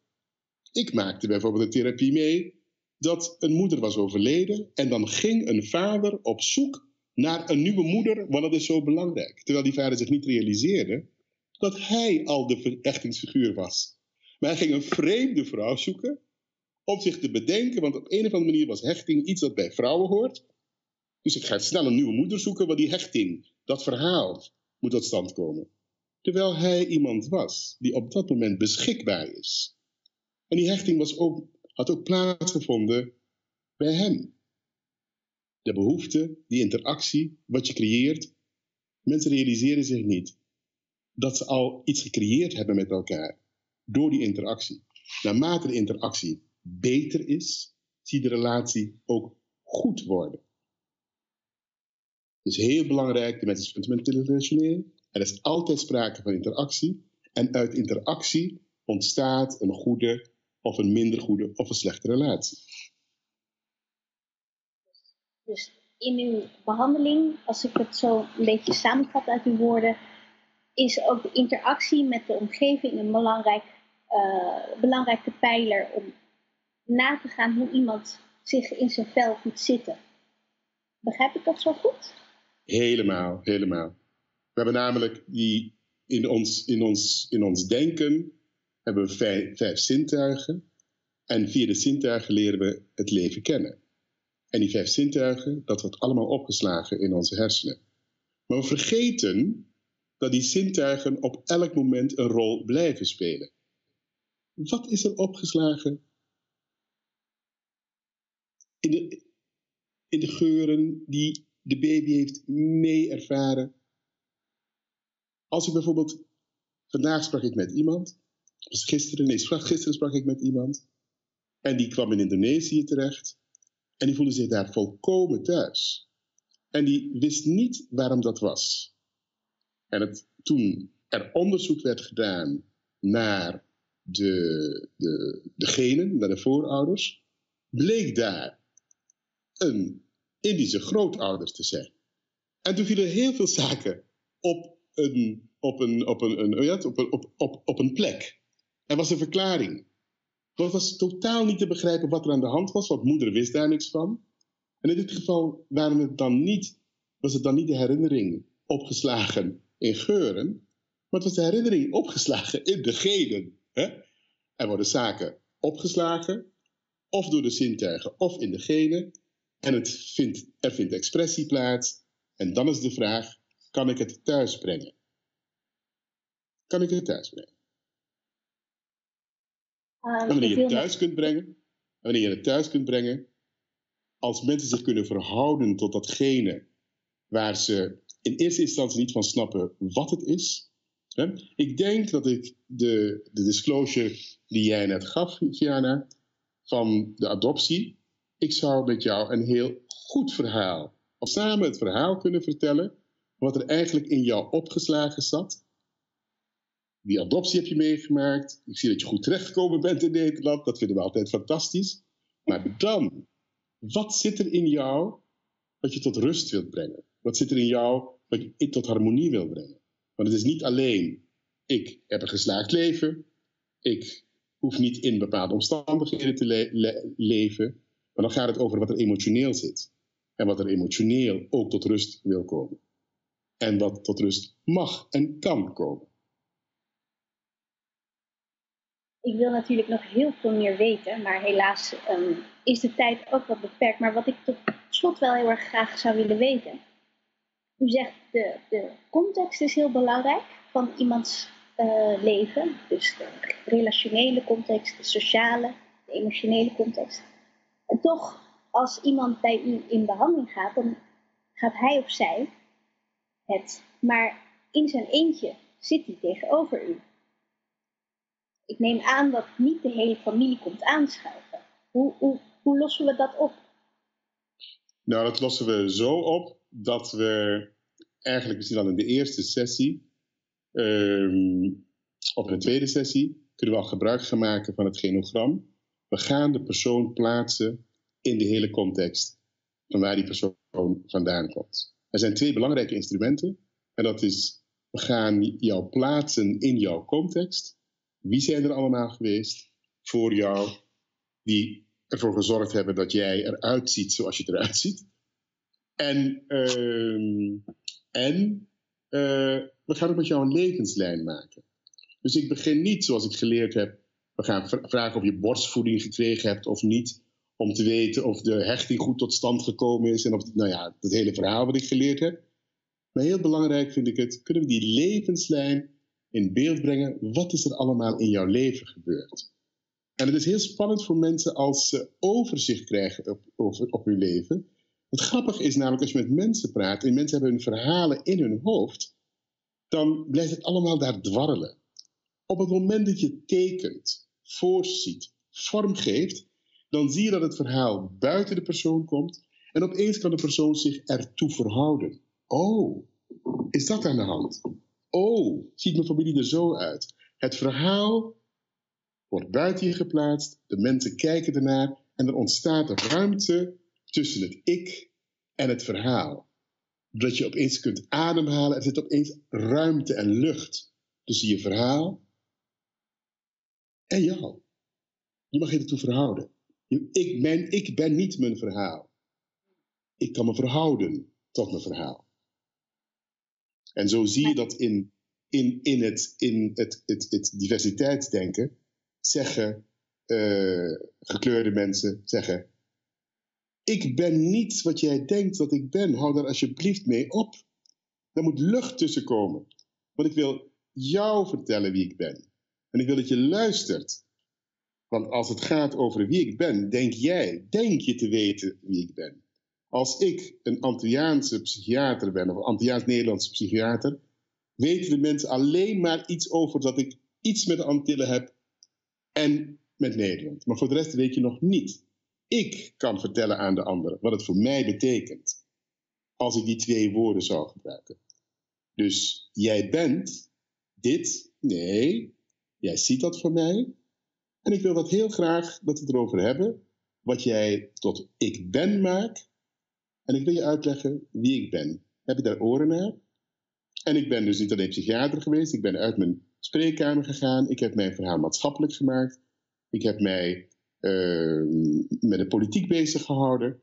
Ik maakte bijvoorbeeld een therapie mee dat een moeder was overleden en dan ging een vader op zoek naar een nieuwe moeder, want dat is zo belangrijk. Terwijl die vader zich niet realiseerde dat hij al de verechtingsfiguur was. Maar hij ging een vreemde vrouw zoeken om zich te bedenken, want op een of andere manier was hechting iets dat bij vrouwen hoort. Dus ik ga snel een nieuwe moeder zoeken, want die hechting, dat verhaal, moet tot stand komen. Terwijl hij iemand was die op dat moment beschikbaar is. En die hechting was ook, had ook plaatsgevonden bij hem. De behoefte, die interactie, wat je creëert. Mensen realiseren zich niet dat ze al iets gecreëerd hebben met elkaar door die interactie. Naarmate de interactie beter is, zie de relatie ook goed worden. Is heel belangrijk, de mensen zijn fundamenteel relationeel. Er is altijd sprake van interactie. En uit interactie ontstaat een goede of een minder goede of een slechte relatie. Dus in uw behandeling, als ik het zo een beetje samenvat uit uw woorden, is ook de interactie met de omgeving een belangrijk, uh, belangrijke pijler om na te gaan hoe iemand zich in zijn vel moet zitten. Begrijp ik dat zo goed? Helemaal, helemaal. We hebben namelijk die, in, ons, in, ons, in ons denken hebben we vijf, vijf zintuigen. En via de zintuigen leren we het leven kennen. En die vijf zintuigen, dat wordt allemaal opgeslagen in onze hersenen. Maar we vergeten dat die zintuigen op elk moment een rol blijven spelen. Wat is er opgeslagen in de, in de geuren die de baby heeft mee ervaren? Als ik bijvoorbeeld, vandaag sprak ik met iemand, was gisteren, nee, gisteren sprak ik met iemand, en die kwam in Indonesië terecht, en die voelde zich daar volkomen thuis. En die wist niet waarom dat was. En het, toen er onderzoek werd gedaan naar de, de, de genen, naar de voorouders, bleek daar een Indische grootouders te zijn. En toen vielen heel veel zaken op een, op een, op een, op, plek. Er was een verklaring. Het was totaal niet te begrijpen wat er aan de hand was, want moeder wist daar niks van. En in dit geval waren het dan niet, was het dan niet de herinnering opgeslagen in geuren, maar het was de herinnering opgeslagen in de genen. Hè? Er worden zaken opgeslagen, of door de zintuigen, of in de genen. En het vindt, er vindt expressie plaats. En dan is de vraag, kan ik het thuis brengen? Kan ik het thuis brengen? Uh, en wanneer je het thuis kunt brengen, wanneer je het thuis kunt brengen, als mensen zich kunnen verhouden tot datgene waar ze in eerste instantie niet van snappen wat het is. Hè? Ik denk dat ik de, de disclosure die jij net gaf, Fiana, van de adoptie, ik zou met jou een heel goed verhaal, of samen het verhaal kunnen vertellen, wat er eigenlijk in jou opgeslagen zat. Die adoptie heb je meegemaakt. Ik zie dat je goed terechtgekomen bent in Nederland. Dat vinden we altijd fantastisch. Maar dan, wat zit er in jou wat je tot rust wilt brengen? Wat zit er in jou wat je tot harmonie wil brengen? Want het is niet alleen, ik heb een geslaagd leven. Ik hoef niet in bepaalde omstandigheden te leven. Maar dan gaat het over wat er emotioneel zit. En wat er emotioneel ook tot rust wil komen. En wat tot rust mag en kan komen. Ik wil natuurlijk nog heel veel meer weten, maar helaas um, is de tijd ook wat beperkt. Maar wat ik tot slot wel heel erg graag zou willen weten. U zegt de, de context is heel belangrijk van iemands uh, leven. Dus de relationele context, de sociale, de emotionele context. Toch, als iemand bij u in behandeling gaat, dan gaat hij of zij het. Maar in zijn eentje zit hij tegenover u. Ik neem aan dat niet de hele familie komt aanschuiven. Hoe, hoe, hoe lossen we dat op? Nou, dat lossen we zo op dat we eigenlijk misschien al in de eerste sessie, um, of in de tweede sessie, kunnen we al gebruik gaan maken van het genogram. We gaan de persoon plaatsen in de hele context van waar die persoon vandaan komt. Er zijn twee belangrijke instrumenten. En dat is, we gaan jou plaatsen in jouw context. Wie zijn er allemaal geweest voor jou die ervoor gezorgd hebben dat jij eruit ziet zoals je eruit ziet. En, ehm, en uh, we gaan ook met jou een levenslijn maken. Dus ik begin niet zoals ik geleerd heb. We gaan vragen of je borstvoeding gekregen hebt of niet. Om te weten of de hechting goed tot stand gekomen is. En of, nou ja, dat hele verhaal wat ik geleerd heb. Maar heel belangrijk vind ik het, kunnen we die levenslijn in beeld brengen. Wat is er allemaal in jouw leven gebeurd? En het is heel spannend voor mensen als ze overzicht krijgen op, over, op hun leven. Het grappige is namelijk als je met mensen praat en mensen hebben hun verhalen in hun hoofd, dan blijft het allemaal daar dwarrelen. Op het moment dat je tekent, voorziet, vormgeeft, dan zie je dat het verhaal buiten de persoon komt en opeens kan de persoon zich ertoe verhouden. Oh, is dat aan de hand? Oh, ziet mijn familie er zo uit? Het verhaal wordt buiten je geplaatst, de mensen kijken ernaar en er ontstaat ruimte tussen het ik en het verhaal. Dat je opeens kunt ademhalen, er zit opeens ruimte en lucht tussen je verhaal en jou. Je mag je ertoe verhouden. Ik ben, ik ben niet mijn verhaal. Ik kan me verhouden tot mijn verhaal. En zo zie je dat in, in, in, het, in het, het, diversiteitsdenken zeggen uh, gekleurde mensen zeggen ik ben niet wat jij denkt dat ik ben. Hou daar alsjeblieft mee op. Er moet lucht tussen komen. Want ik wil jou vertellen wie ik ben. En ik wil dat je luistert. Want als het gaat over wie ik ben, denk jij, denk je te weten wie ik ben. Als ik een Antilliaanse psychiater ben, of een Antilliaans-Nederlandse psychiater, weten de mensen alleen maar iets over dat ik iets met de Antillen heb en met Nederland. Maar voor de rest weet je nog niet ik kan vertellen aan de ander wat het voor mij betekent als ik die twee woorden zou gebruiken. Dus jij bent dit, nee, jij ziet dat voor mij. En ik wil dat heel graag dat we het erover hebben, wat jij tot ik ben maakt. En ik wil je uitleggen wie ik ben. Heb je daar oren naar? En ik ben dus niet alleen psychiater geweest, ik ben uit mijn spreekkamer gegaan, ik heb mijn verhaal maatschappelijk gemaakt, ik heb mij Ehm, met de politiek bezig gehouden.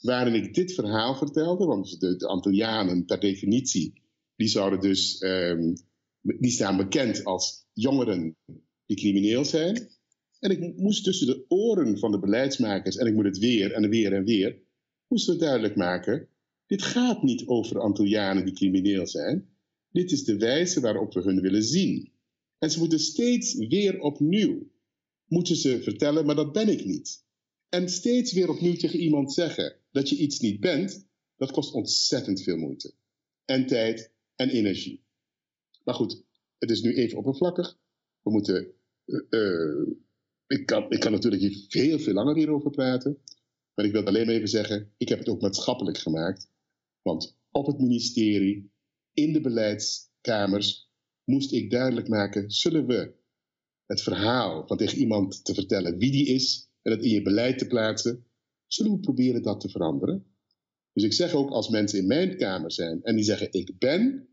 Waarin ik dit verhaal vertelde, want de, de Antillianen per definitie, die zouden dus, ehm, die staan bekend als jongeren die crimineel zijn. En ik moest tussen de oren van de beleidsmakers, en ik moet het weer en weer en weer, moesten we duidelijk maken, dit gaat niet over Antillianen die crimineel zijn. Dit is de wijze waarop we hun willen zien. En ze moeten steeds weer opnieuw moeten ze vertellen, maar dat ben ik niet. En steeds weer opnieuw tegen iemand zeggen dat je iets niet bent, dat kost ontzettend veel moeite. En tijd en energie. Maar goed, het is nu even oppervlakkig. We moeten. Uh, ik, kan, ik kan natuurlijk hier veel, veel langer hierover praten. Maar ik wil alleen maar even zeggen: ik heb het ook maatschappelijk gemaakt. Want op het ministerie, in de beleidskamers, moest ik duidelijk maken: zullen we het verhaal van tegen iemand te vertellen wie die is en het in je beleid te plaatsen, zullen we proberen dat te veranderen. Dus ik zeg ook als mensen in mijn kamer zijn en die zeggen ik ben,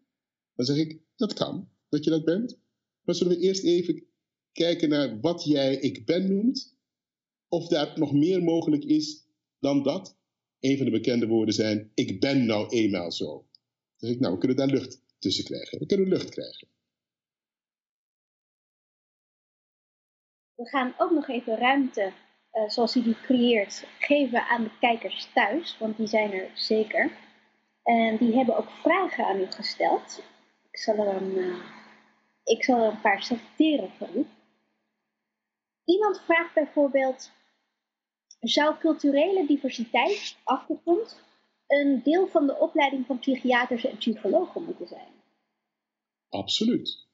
dan zeg ik dat kan, dat je dat bent. Maar zullen we eerst even kijken naar wat jij ik ben noemt, of daar nog meer mogelijk is dan dat. Een van de bekende woorden zijn ik ben nou eenmaal zo. Dan ik nou, we kunnen daar lucht tussen krijgen. We kunnen lucht krijgen. We gaan ook nog even ruimte, uh, zoals hij die creëert, geven aan de kijkers thuis, want die zijn er zeker. En die hebben ook vragen aan u gesteld. Ik zal er een, uh, ik zal er een paar selecteren u. Iemand vraagt bijvoorbeeld: Zou culturele diversiteit, achtergrond, een deel van de opleiding van psychiaters en psychologen moeten zijn? Absoluut.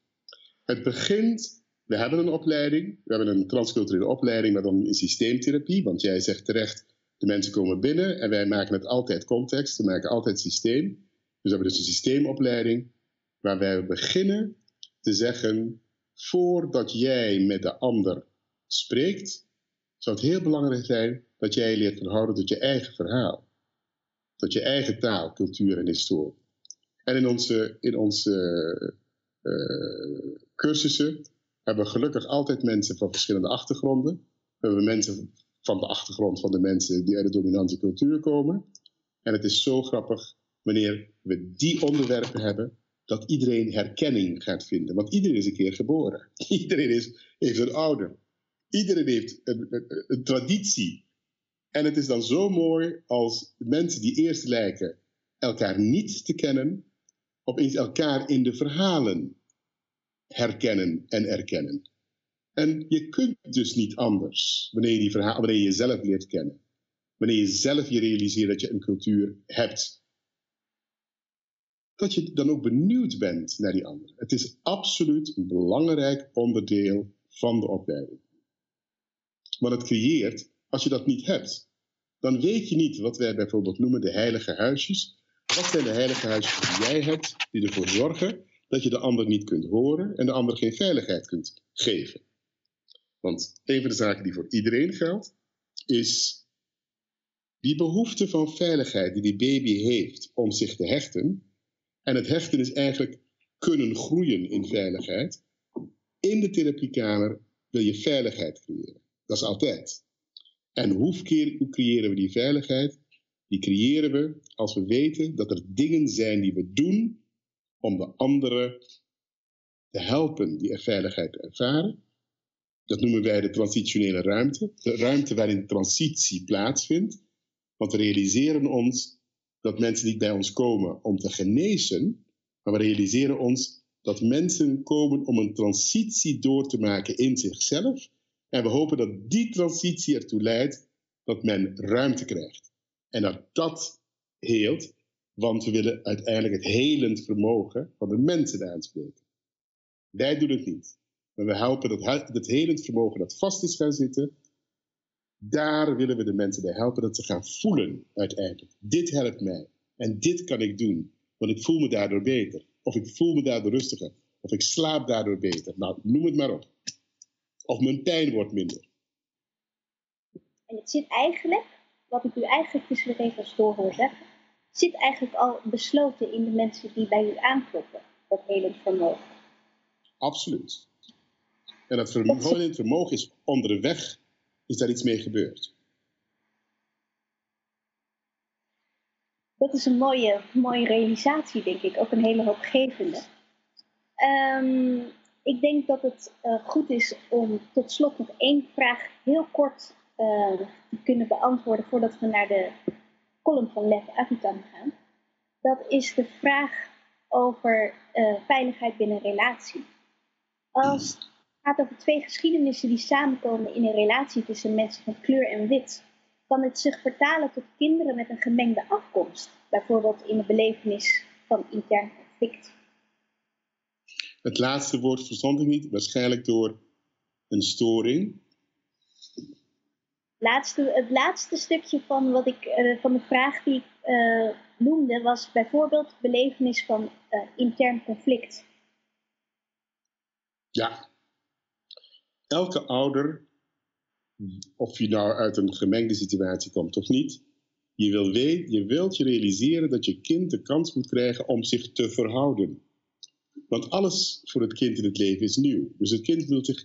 Het begint we hebben een opleiding, we hebben een transculturele opleiding, maar dan in systeemtherapie. Want jij zegt terecht, de mensen komen binnen en wij maken het altijd context, we maken altijd systeem. Dus we hebben dus een systeemopleiding waar wij beginnen te zeggen, voordat jij met de ander spreekt, zou het heel belangrijk zijn dat jij leert verhouden tot je eigen verhaal. Tot je eigen taal, cultuur en historie. En in onze, in onze uh, cursussen hebben we gelukkig altijd mensen van verschillende achtergronden. We hebben mensen van de achtergrond van de mensen die uit de dominante cultuur komen. En het is zo grappig wanneer we die onderwerpen hebben, dat iedereen herkenning gaat vinden. Want iedereen is een keer geboren. Iedereen is, heeft een ouder. Iedereen heeft een, een, traditie. En het is dan zo mooi als mensen die eerst lijken elkaar niet te kennen, opeens elkaar in de verhalen herkennen en erkennen. En je kunt dus niet anders wanneer je, verhaal, wanneer je jezelf leert kennen. Wanneer je zelf je realiseert dat je een cultuur hebt. Dat je dan ook benieuwd bent naar die anderen. Het is absoluut een belangrijk onderdeel van de opleiding. Want het creëert, als je dat niet hebt, dan weet je niet wat wij bijvoorbeeld noemen de heilige huisjes. Wat zijn de heilige huisjes die jij hebt, die ervoor zorgen dat je de ander niet kunt horen en de ander geen veiligheid kunt geven? Want een van de zaken die voor iedereen geldt, is die behoefte van veiligheid die die baby heeft om zich te hechten. En het hechten is eigenlijk kunnen groeien in veiligheid. In de therapiekamer wil je veiligheid creëren. Dat is altijd. En hoe, creëren we die veiligheid? Die creëren we als we weten dat er dingen zijn die we doen om de anderen te helpen die er veiligheid ervaren. Dat noemen wij de transitionele ruimte. De ruimte waarin transitie plaatsvindt. Want we realiseren ons dat mensen niet bij ons komen om te genezen, maar we realiseren ons dat mensen komen om een transitie door te maken in zichzelf. En we hopen dat die transitie ertoe leidt dat men ruimte krijgt. En dat dat heelt, want we willen uiteindelijk het helend vermogen van de mensen aanspreken. Wij doen het niet. Maar we helpen dat het helend vermogen dat vast is gaan zitten, daar willen we de mensen bij helpen dat ze gaan voelen uiteindelijk. Dit helpt mij. En dit kan ik doen. Want ik voel me daardoor beter. Of ik voel me daardoor rustiger. Of ik slaap daardoor beter. Nou, noem het maar op. Of mijn pijn wordt minder. En het zit eigenlijk, wat ik u eigenlijk tussen de regels door hoor zeggen, zit eigenlijk al besloten in de mensen die bij u aankloppen. Dat helend vermogen. Absoluut. En dat vermogen, het vermogen is onderweg, is daar iets mee gebeurd. Dat is een mooie, mooie realisatie, denk ik. Ook een hele hoopgevende. Um, ik denk dat het uh, goed is om tot slot nog één vraag heel kort uh, te kunnen beantwoorden voordat we naar de column van Lev Avitan gaan. Dat is de vraag over uh, veiligheid binnen relatie. Als gaat over twee geschiedenissen die samenkomen in een relatie tussen mensen van kleur en wit. Kan het zich vertalen tot kinderen met een gemengde afkomst, bijvoorbeeld in de belevenis van intern conflict? Het laatste woord verstond ik niet, waarschijnlijk door een storing. Laatste, het laatste stukje van, wat ik, uh, van de vraag die ik uh, noemde was bijvoorbeeld belevenis van uh, intern conflict. Ja, elke ouder, of je nou uit een gemengde situatie komt of niet, je, wil je wilt je realiseren dat je kind de kans moet krijgen om zich te verhouden. Want alles voor het kind in het leven is nieuw. Dus het kind wil zich,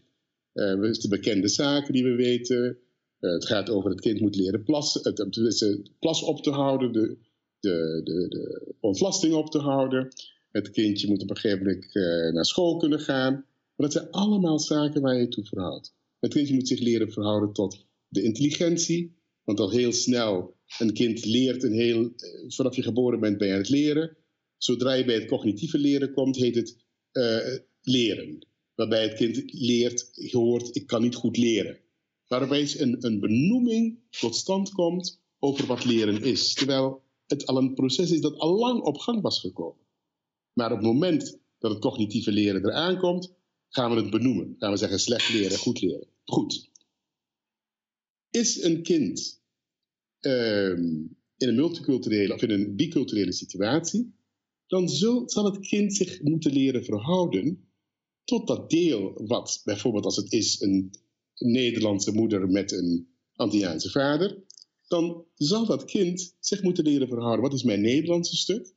uh, de bekende zaken die we weten. Uh, het gaat over het kind moet leren plassen, het, het plas op te houden, de, de, de, de ontlasting op te houden. Het kindje moet op een gegeven moment uh, naar school kunnen gaan. Maar dat zijn allemaal zaken waar je toe verhoudt. Het kindje moet zich leren verhouden tot de intelligentie. Want al heel snel, een kind leert een heel, eh, vanaf je geboren bent ben je aan het leren. Zodra je bij het cognitieve leren komt, heet het uh, leren. Waarbij het kind leert, hoort, ik kan niet goed leren. Waarbij een, een benoeming tot stand komt over wat leren is. Terwijl het al een proces is dat al lang op gang was gekomen. Maar op het moment dat het cognitieve leren eraan komt, gaan we het benoemen. Gaan we zeggen slecht leren, goed leren. Goed. Is een kind um, in een multiculturele of in een biculturele situatie, dan zal het kind zich moeten leren verhouden tot dat deel wat bijvoorbeeld als het is een Nederlandse moeder met een Antilliaanse vader, dan zal dat kind zich moeten leren verhouden. Wat is mijn Nederlandse stuk?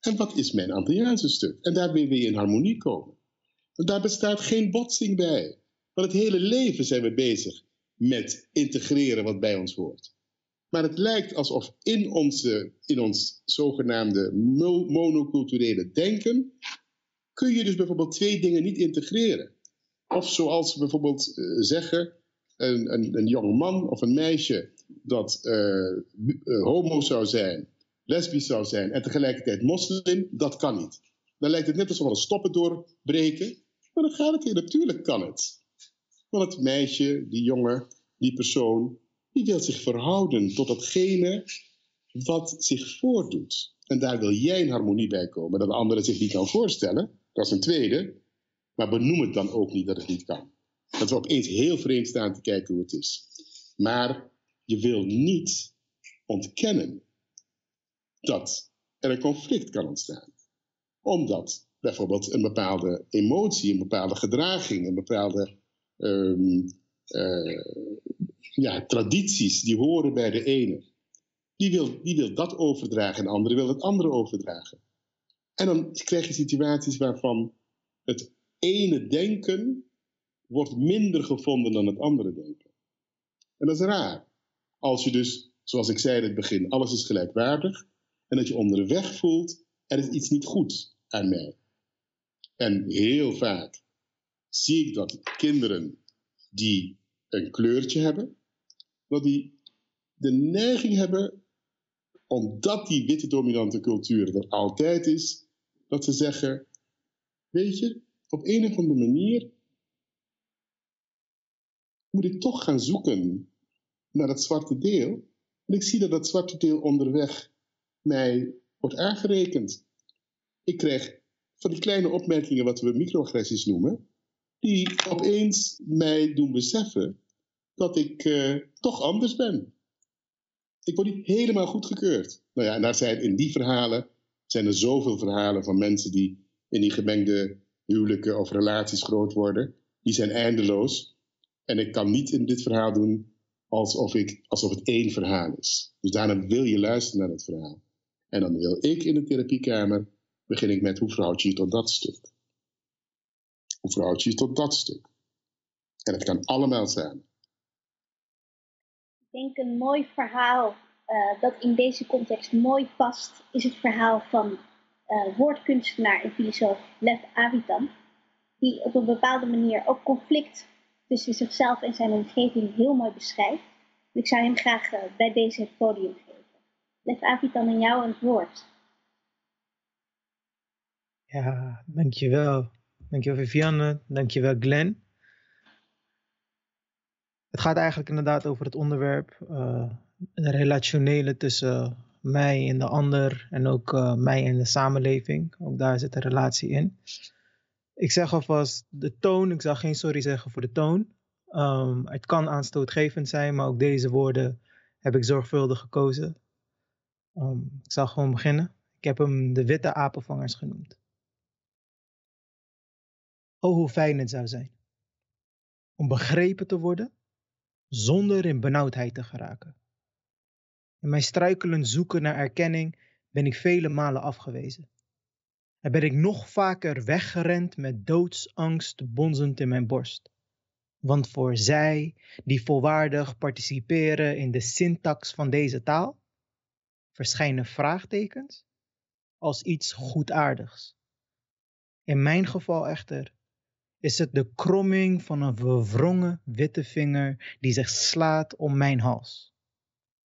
En wat is mijn Antilliaanse stuk? En daarmee weer in harmonie komen. Daar bestaat geen botsing bij. Want het hele leven zijn we bezig met integreren wat bij ons hoort. Maar het lijkt alsof in, onze, in ons zogenaamde monoculturele denken kun je dus bijvoorbeeld twee dingen niet integreren. Of zoals bijvoorbeeld uh, zeggen, een, een, een jong man of een meisje dat uh, homo zou zijn, lesbisch zou zijn en tegelijkertijd moslim, dat kan niet. Dan lijkt het net alsof we stoppen doorbreken, maar dan gaat het. Natuurlijk kan het. Want het meisje, die jongen, die persoon, die wil zich verhouden tot datgene wat zich voordoet. En daar wil jij in harmonie bij komen. Dat de andere zich niet kan voorstellen, dat is een tweede. Maar benoem het dan ook niet dat het niet kan. Dat we opeens heel vreemd staan te kijken hoe het is. Maar je wil niet ontkennen dat er een conflict kan ontstaan. Omdat bijvoorbeeld een bepaalde emotie, een bepaalde gedraging, een bepaalde um, ja, tradities die horen bij de ene, die wil, die wil dat overdragen en de andere wil het andere overdragen. En dan krijg je situaties waarvan het ene denken wordt minder gevonden dan het andere denken. En dat is raar. Als je dus, zoals ik zei in het begin, alles is gelijkwaardig en dat je onderweg voelt, er is iets niet goed aan mij. En heel vaak zie ik dat kinderen die een kleurtje hebben, dat die de neiging hebben, omdat die witte dominante cultuur er altijd is, dat ze zeggen, weet je, op een of andere manier moet ik toch gaan zoeken naar dat zwarte deel. En ik zie dat dat zwarte deel onderweg mij wordt aangerekend. Ik krijg van die kleine opmerkingen, wat we microagressies noemen, die opeens mij doen beseffen dat ik uh, toch anders ben. Ik word niet helemaal goedgekeurd. Nou ja, en daar zijn in die verhalen zijn er zoveel verhalen van mensen die in die gemengde huwelijken of relaties groot worden. Die zijn eindeloos. En ik kan niet in dit verhaal doen alsof, ik, alsof het één verhaal is. Dus daarom wil je luisteren naar het verhaal. En dan wil ik in de therapiekamer, begin ik met hoe verhoud je je tot dat stuk. Hoe verhoud je je tot dat stuk. En het kan allemaal zijn. Ik denk een mooi verhaal uh, dat in deze context mooi past, is het verhaal van uh, woordkunstenaar en filosoof Lev Avitan. Die op een bepaalde manier ook conflict tussen zichzelf en zijn omgeving heel mooi beschrijft. Ik zou hem graag uh, bij deze podium geven. Lev Avitan, aan jou het woord. Ja, dankjewel. Dankjewel Vivianne, dankjewel Glenn. Het gaat eigenlijk inderdaad over het onderwerp, uh, relationele tussen mij en de ander en ook uh, mij en de samenleving. Ook daar zit een relatie in. Ik zeg alvast de toon, ik zal geen sorry zeggen voor de toon. Um, het kan aanstootgevend zijn, maar ook deze woorden heb ik zorgvuldig gekozen. Um, ik zal gewoon beginnen. Ik heb hem de witte apenvangers genoemd. Oh, hoe fijn het zou zijn om begrepen te worden zonder in benauwdheid te geraken. In mijn struikelen zoeken naar erkenning ben ik vele malen afgewezen. En ben ik nog vaker weggerend met doodsangst bonzend in mijn borst. Want voor zij die volwaardig participeren in de syntax van deze taal, verschijnen vraagtekens als iets goedaardigs. In mijn geval echter is het de kromming van een verwrongen witte vinger die zich slaat om mijn hals.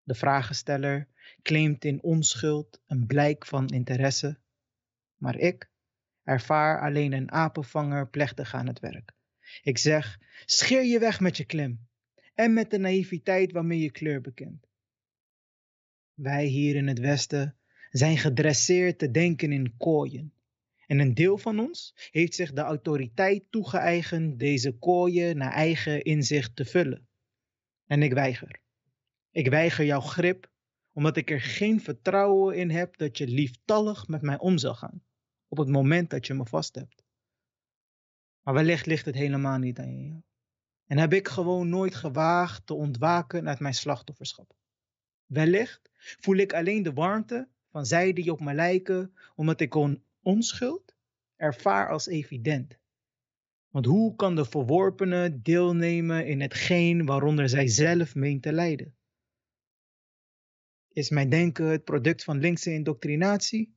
De vragensteller claimt in onschuld een blijk van interesse, maar ik ervaar alleen een apenvanger plechtig aan het werk. Ik zeg: scheer je weg met je klim en met de naïviteit waarmee je kleur bekent. Wij hier in het Westen zijn gedresseerd te denken in kooien. En een deel van ons heeft zich de autoriteit toegeëigend deze kooien naar eigen inzicht te vullen. En ik weiger. Ik weiger jouw grip, omdat ik er geen vertrouwen in heb dat je lieftallig met mij om zal gaan, op het moment dat je me vast hebt. Maar wellicht ligt het helemaal niet aan jou. En heb ik gewoon nooit gewaagd te ontwaken uit mijn slachtofferschap. Wellicht voel ik alleen de warmte van zij die op me lijken, omdat ik on onschuld ervaar als evident. Want hoe kan de verworpene deelnemen in hetgeen waaronder zij zelf meent te lijden? Is mijn denken het product van linkse indoctrinatie?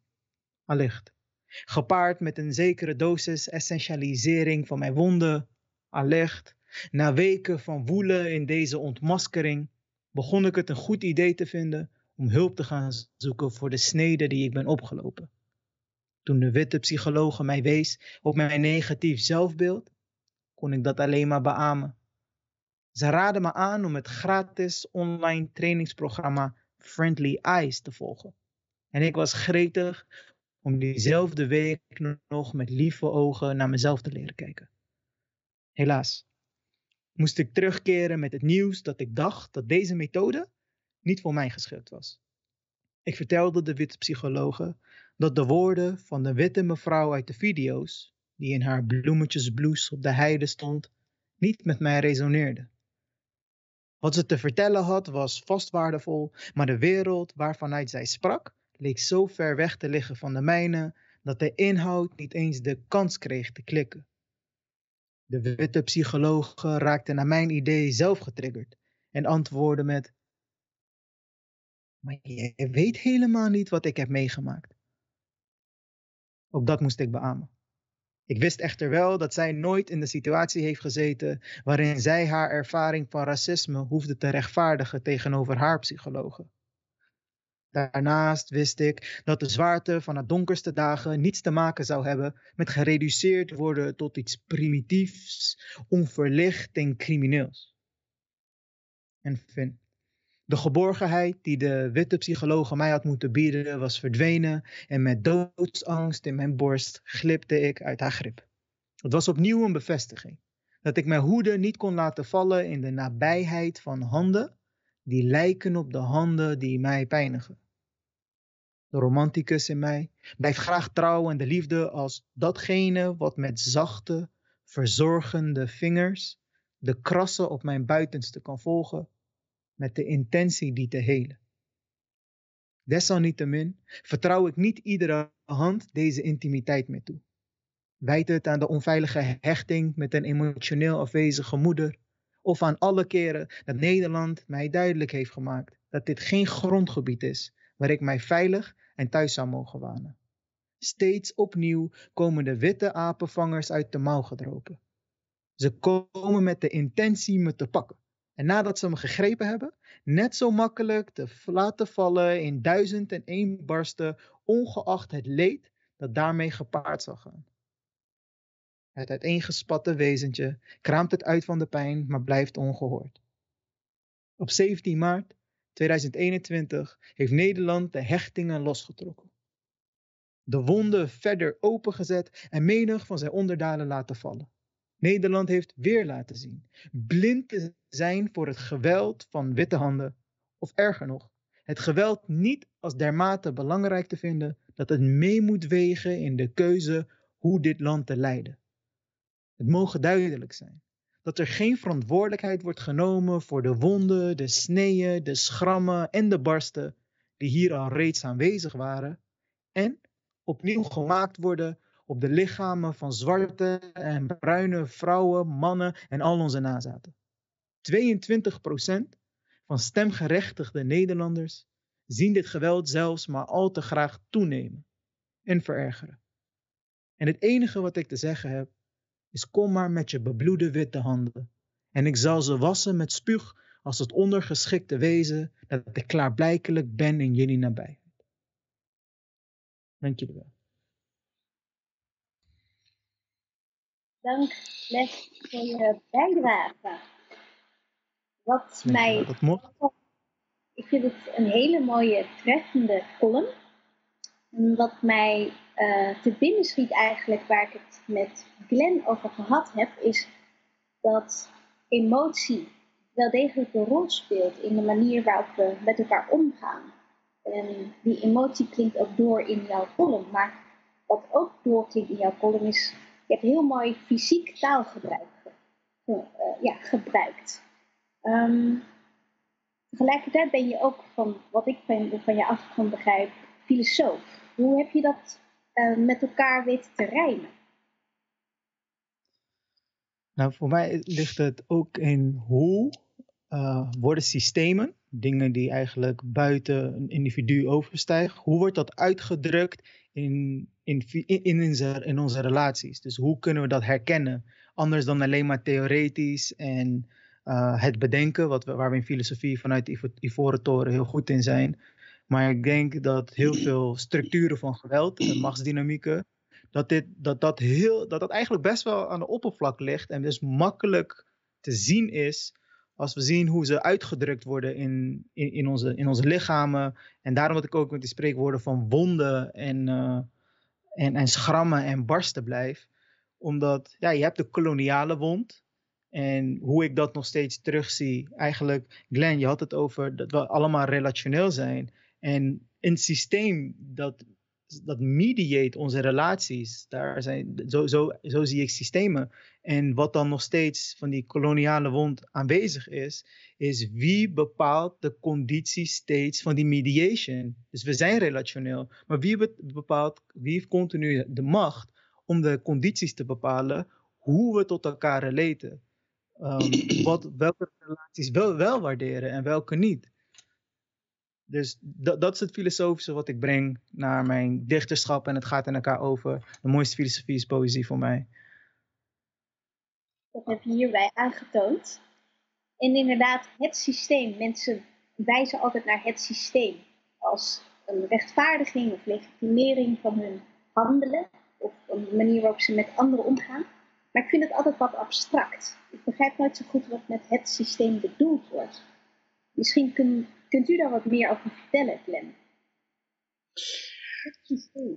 Allicht. Gepaard met een zekere dosis essentialisering van mijn wonden? Allicht. Na weken van woelen in deze ontmaskering begon ik het een goed idee te vinden om hulp te gaan zoeken voor de snede die ik ben opgelopen. Toen de witte psycholoog mij wees op mijn negatief zelfbeeld, kon ik dat alleen maar beamen. Ze raadden me aan om het gratis online trainingsprogramma Friendly Eyes te volgen. En ik was gretig om diezelfde week nog met lieve ogen naar mezelf te leren kijken. Helaas moest ik terugkeren met het nieuws dat ik dacht dat deze methode niet voor mij geschikt was. Ik vertelde de witte psychologe dat de woorden van de witte mevrouw uit de video's, die in haar bloemetjesblouse op de heide stond, niet met mij resoneerden. Wat ze te vertellen had was vast waardevol, maar de wereld waarvanuit zij sprak leek zo ver weg te liggen van de mijne dat de inhoud niet eens de kans kreeg te klikken. De witte psycholoog raakte naar mijn idee zelf getriggerd en antwoordde met: Maar je weet helemaal niet wat ik heb meegemaakt. Ook dat moest ik beamen. Ik wist echter wel dat zij nooit in de situatie heeft gezeten waarin zij haar ervaring van racisme hoefde te rechtvaardigen tegenover haar psychologen. Daarnaast wist ik dat de zwaarte van de donkerste dagen niets te maken zou hebben met gereduceerd worden tot iets primitiefs, onverlicht en crimineels. En Finn, de geborgenheid die de witte psycholoog mij had moeten bieden was verdwenen en met doodsangst in mijn borst glipte ik uit haar grip. Het was opnieuw een bevestiging dat ik mijn hoede niet kon laten vallen in de nabijheid van handen die lijken op de handen die mij pijnigen. De romanticus in mij blijft graag trouw aan de liefde als datgene wat met zachte, verzorgende vingers de krassen op mijn buitenste kan volgen met de intentie die te helen. Desalniettemin vertrouw ik niet iedere hand deze intimiteit meer toe. Wijd het aan de onveilige hechting met een emotioneel afwezige moeder, of aan alle keren dat Nederland mij duidelijk heeft gemaakt dat dit geen grondgebied is waar ik mij veilig en thuis zou mogen wanen. Steeds opnieuw komen de witte apenvangers uit de mouw gedropen. Ze komen met de intentie me te pakken. En nadat ze me gegrepen hebben, net zo makkelijk te laten vallen in duizend en één barsten, ongeacht het leed dat daarmee gepaard zal gaan. Het uiteengespatte wezentje kraamt het uit van de pijn, maar blijft ongehoord. Op 17 maart 2021 heeft Nederland de hechtingen losgetrokken. De wonden verder opengezet en menig van zijn onderdalen laten vallen. Nederland heeft weer laten zien blind te zijn voor het geweld van witte handen, of erger nog, het geweld niet als dermate belangrijk te vinden dat het mee moet wegen in de keuze hoe dit land te leiden. Het mogen duidelijk zijn dat er geen verantwoordelijkheid wordt genomen voor de wonden, de sneeën, de schrammen en de barsten die hier al reeds aanwezig waren en opnieuw gemaakt worden op de lichamen van zwarte en bruine vrouwen, mannen en al onze nazaten. 22% van stemgerechtigde Nederlanders zien dit geweld zelfs maar al te graag toenemen en verergeren. En het enige wat ik te zeggen heb is kom maar met je bebloede witte handen. En ik zal ze wassen met spuug als het ondergeschikte wezen dat ik klaarblijkelijk ben in jullie nabijheid. Dank jullie wel. Dank Les voor je bijdrage. Wat mij. Dat. Ik vind het een hele mooie, treffende column. Wat mij uh, te binnen schiet eigenlijk, waar ik het met Glenn over gehad heb, is dat emotie wel degelijk een rol speelt in de manier waarop we met elkaar omgaan. En die emotie klinkt ook door in jouw column. Maar wat ook doorklinkt in jouw column is, je hebt heel mooi fysiek taalgebruik uh, ja, gebruikt. Um, tegelijkertijd ben je ook van, wat ik van, van je achtergrond begrijp, filosoof. Hoe heb je dat uh, met elkaar weten te rijmen? Nou, voor mij ligt het ook in hoe uh, worden systemen, dingen die eigenlijk buiten een individu overstijgen, hoe wordt dat uitgedrukt in, in, in, in, in onze relaties? Dus hoe kunnen we dat herkennen? Anders dan alleen maar theoretisch en uh, het bedenken, wat we, waar we in filosofie vanuit de Ivoren Toren heel goed in zijn. Maar ik denk dat heel veel structuren van geweld en machtsdynamieken, dat, dit, dat, dat, heel, dat dat eigenlijk best wel aan de oppervlak ligt en dus makkelijk te zien is als we zien hoe ze uitgedrukt worden in, in, in, onze, in onze lichamen. En daarom wat ik ook met die spreekwoorden van wonden en, uh, en, en schrammen en barsten blijf. Omdat ja, je hebt de koloniale wond. En hoe ik dat nog steeds terugzie. Eigenlijk, Glenn, je had het over dat we allemaal relationeel zijn. En een systeem dat dat mediate onze relaties. Daar zijn, zo, zo, zo zie ik systemen. En wat dan nog steeds van die koloniale wond aanwezig is, is wie bepaalt de condities steeds van die mediation. Dus we zijn relationeel, maar wie bepaalt, wie heeft continu de macht om de condities te bepalen hoe we tot elkaar relaten. Um, wat, welke relaties wel, wel waarderen en welke niet. Dus dat, is het filosofische wat ik breng naar mijn dichterschap en het gaat in elkaar over. De mooiste filosofie is poëzie voor mij. Dat heb je hierbij aangetoond. En inderdaad, het systeem. Mensen wijzen altijd naar het systeem als een rechtvaardiging of legitimering van hun handelen. Of een manier waarop ze met anderen omgaan. Maar ik vind het altijd wat abstract. Ik begrijp nooit zo goed wat met het systeem bedoeld wordt. Misschien kun, kunt u daar wat meer over vertellen, Glenn?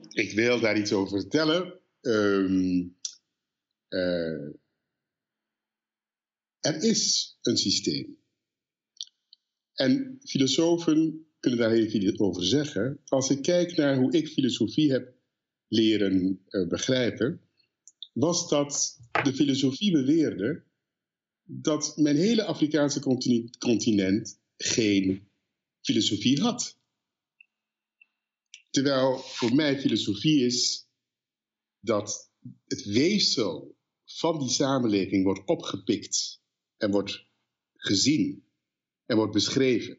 Ik wil daar iets over vertellen. Um, uh, er is een systeem. En filosofen kunnen daar heel veel over zeggen. Als ik kijk naar hoe ik filosofie heb leren uh, begrijpen, was dat de filosofie beweerde dat mijn hele Afrikaanse continent geen filosofie had. Terwijl voor mij filosofie is dat het weefsel van die samenleving wordt opgepikt en wordt gezien en wordt beschreven.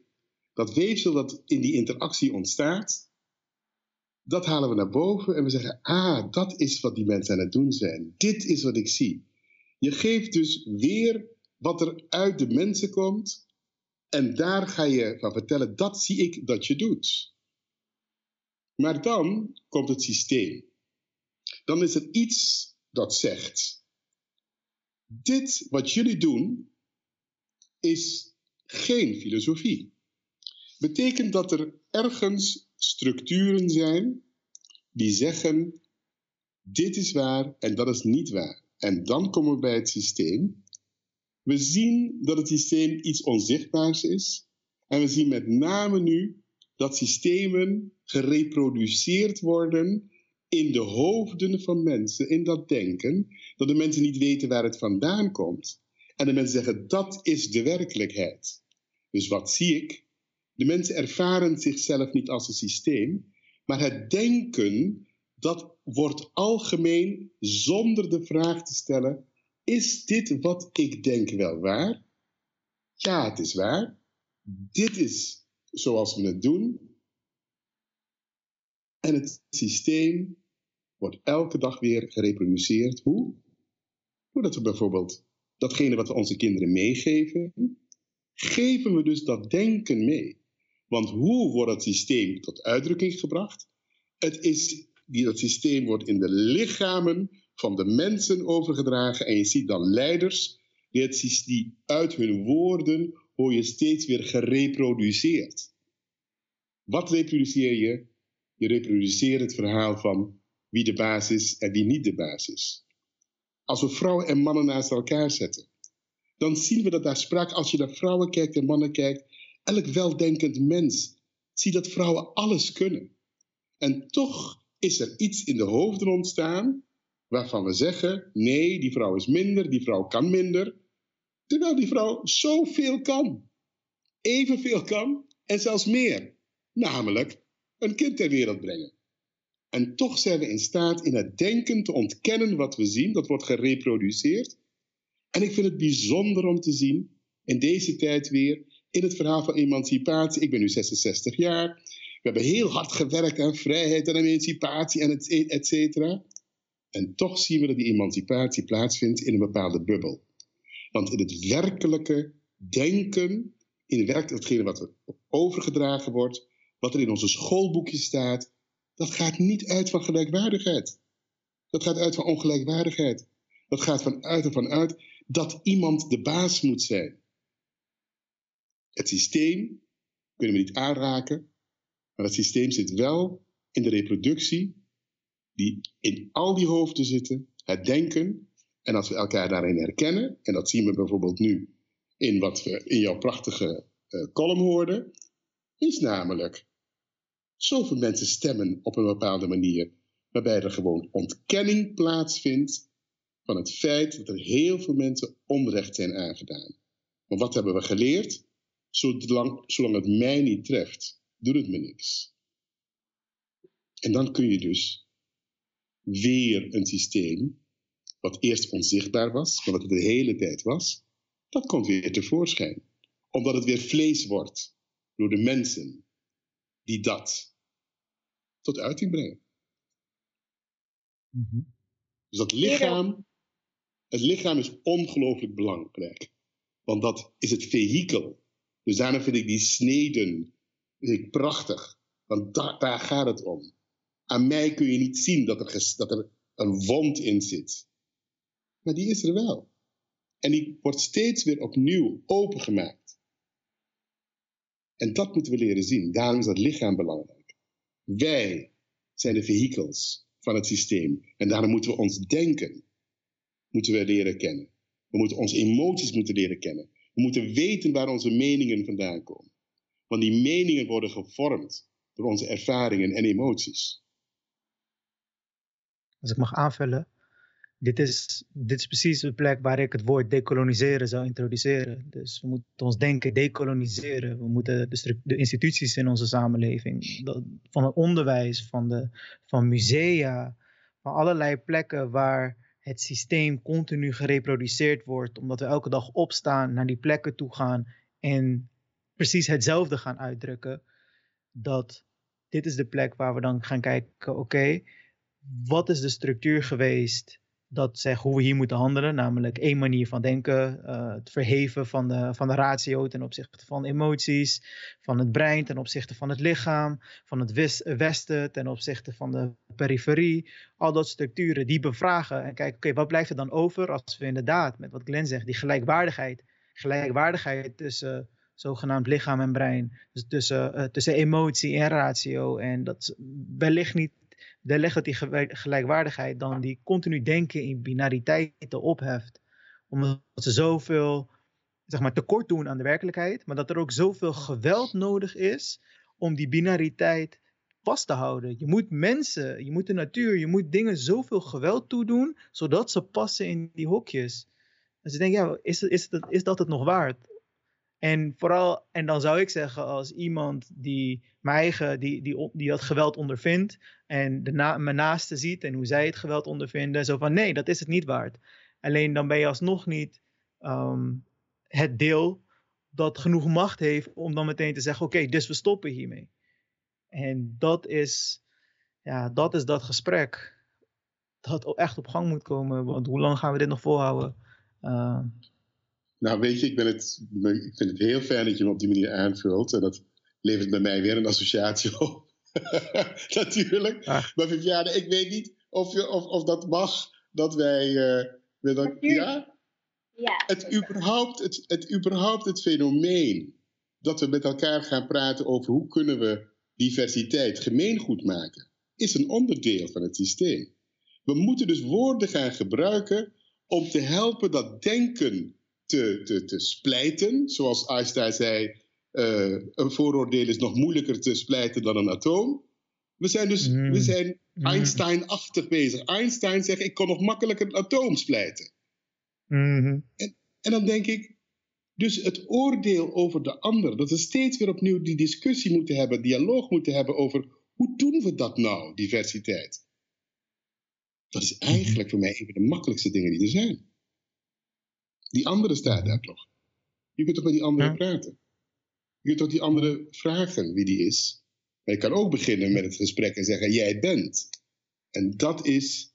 Dat weefsel dat in die interactie ontstaat, dat halen we naar boven en we zeggen, ah, dat is wat die mensen aan het doen zijn. Dit is wat ik zie. Je geeft dus weer wat er uit de mensen komt en daar ga je van vertellen, dat zie ik dat je doet. Maar dan komt het systeem. Dan is er iets dat zegt, dit wat jullie doen is geen filosofie. Betekent dat er ergens structuren zijn die zeggen, dit is waar en dat is niet waar. En dan komen we bij het systeem we zien dat het systeem iets onzichtbaars is. En we zien met name nu dat systemen gereproduceerd worden in de hoofden van mensen, in dat denken, dat de mensen niet weten waar het vandaan komt. En de mensen zeggen, dat is de werkelijkheid. Dus wat zie ik? De mensen ervaren zichzelf niet als een systeem, maar het denken, dat wordt algemeen zonder de vraag te stellen, is dit wat ik denk wel waar? Ja, het is waar. Dit is zoals we het doen. En het systeem wordt elke dag weer gereproduceerd. Hoe? Doordat we bijvoorbeeld datgene wat we onze kinderen meegeven, geven we dus dat denken mee. Want hoe wordt het systeem tot uitdrukking gebracht? Het is, dat systeem wordt in de lichamen van de mensen overgedragen. En je ziet dan leiders die, die uit hun woorden hoor je steeds weer gereproduceerd. Wat reproduceer je? Je reproduceert het verhaal van wie de baas is en wie niet de baas is. Als we vrouwen en mannen naast elkaar zetten, dan zien we dat daar sprake, als je naar vrouwen kijkt en mannen kijkt, elk weldenkend mens ziet dat vrouwen alles kunnen. En toch is er iets in de hoofden ontstaan waarvan we zeggen: nee, die vrouw is minder, die vrouw kan minder. Terwijl die vrouw zoveel kan. Evenveel kan en zelfs meer. Namelijk een kind ter wereld brengen. En toch zijn we in staat in het denken te ontkennen wat we zien, dat wordt gereproduceerd. En ik vind het bijzonder om te zien, in deze tijd weer, in het verhaal van emancipatie. Ik ben nu 66 jaar. We hebben heel hard gewerkt aan vrijheid en emancipatie en et, et cetera. En toch zien we dat die emancipatie plaatsvindt in een bepaalde bubbel. Want in het werkelijke denken, in werk, hetgene wat er overgedragen wordt, wat er in onze schoolboekjes staat, dat gaat niet uit van gelijkwaardigheid. Dat gaat uit van ongelijkwaardigheid. Dat gaat vanuit en vanuit dat iemand de baas moet zijn. Het systeem kunnen we niet aanraken, maar het systeem zit wel in de reproductie die in al die hoofden zitten, het denken. En als we elkaar daarin herkennen, en dat zien we bijvoorbeeld nu in wat we in jouw prachtige uh, column hoorden, is namelijk zoveel mensen stemmen op een bepaalde manier, waarbij er gewoon ontkenning plaatsvindt van het feit dat er heel veel mensen onrecht zijn aangedaan. Maar wat hebben we geleerd? Zolang, zolang het mij niet treft, doet het me niks. En dan kun je dus weer een systeem, wat eerst onzichtbaar was, maar wat het de hele tijd was, dat komt weer tevoorschijn. Omdat het weer vlees wordt door de mensen die dat tot uiting brengen. Mhm. Dus dat lichaam, het lichaam is ongelooflijk belangrijk. Want dat is het vehikel. Dus daarom vind ik die sneden vind ik prachtig. Want daar gaat het om. Aan mij kun je niet zien dat er, dat er een wond in zit. Maar die is er wel. En die wordt steeds weer opnieuw opengemaakt. En dat moeten we leren zien. Daarom is dat lichaam belangrijk. Wij zijn de vehikels van het systeem. En daarom moeten we ons denken moeten we leren kennen. We moeten onze emoties moeten leren kennen. We moeten weten waar onze meningen vandaan komen. Want die meningen worden gevormd door onze ervaringen en emoties. Als ik mag aanvullen, dit is, dit is precies de plek waar ik het woord decoloniseren zou introduceren. Dus we moeten ons denken decoloniseren. We moeten de, de instituties in onze samenleving, van het onderwijs, van, de, van musea, van allerlei plekken waar het systeem continu gereproduceerd wordt, omdat we elke dag opstaan, naar die plekken toe gaan en precies hetzelfde gaan uitdrukken. Dat dit is de plek waar we dan gaan kijken, oké, wat is de structuur geweest dat zegt hoe we hier moeten handelen, namelijk één manier van denken, uh, het verheven van de, van de ratio ten opzichte van emoties, van het brein ten opzichte van het lichaam, van het westen ten opzichte van de periferie, al dat structuren die bevragen en kijken, oké, wat blijft er dan over als we inderdaad, met wat Glenn zegt, die gelijkwaardigheid, gelijkwaardigheid tussen zogenaamd lichaam en brein, dus tussen, uh, tussen emotie en ratio. En dat wellicht niet de leg dat die gelijkwaardigheid dan die continu denken in binariteiten opheft. Omdat ze zoveel zeg maar, tekort doen aan de werkelijkheid, maar dat er ook zoveel geweld nodig is om die binariteit vast te houden. Je moet mensen, je moet de natuur, je moet dingen zoveel geweld toedoen, zodat ze passen in die hokjes. Dus ik denk, ja, is, is, is dat het nog waard? En vooral, en dan zou ik zeggen, als iemand die mijn eigen, die, die, die dat geweld ondervindt en de na, mijn naaste ziet en hoe zij het geweld ondervinden, zo van nee, dat is het niet waard. Alleen dan ben je alsnog niet ehm, het deel dat genoeg macht heeft om dan meteen te zeggen, oké, dus we stoppen hiermee. En dat is, ja, dat is dat gesprek dat echt op gang moet komen, want hoe lang gaan we dit nog volhouden? Uh, nou, weet je, ik, ben het, ik vind het heel fijn dat je me op die manier aanvult. En dat levert bij mij weer een associatie op. Natuurlijk. Ah. Maar Viviane, ik weet niet of, je, of, of dat mag dat wij. Uh, dat, ja? ja? Het, überhaupt, het, het überhaupt het fenomeen dat we met elkaar gaan praten over hoe kunnen we diversiteit gemeengoed maken, is een onderdeel van het systeem. We moeten dus woorden gaan gebruiken om te helpen dat denken te, te, te splijten. Zoals Einstein zei, uh, een vooroordeel is nog moeilijker te splijten dan een atoom. We zijn dus mm. we zijn mm. Einstein-achtig bezig. Einstein zegt, ik kan nog makkelijker een atoom splijten. Mm-hmm. En, en dan denk ik, dus het oordeel over de ander, dat we steeds weer opnieuw die discussie moeten hebben, dialoog moeten hebben over hoe doen we dat nou, diversiteit? Dat is eigenlijk voor mij een van de makkelijkste dingen die er zijn Die andere staat daar toch? Je kunt toch met die andere praten? Je kunt toch die andere vragen wie die is? Maar je kan ook beginnen met het gesprek en zeggen: Jij bent. En dat is,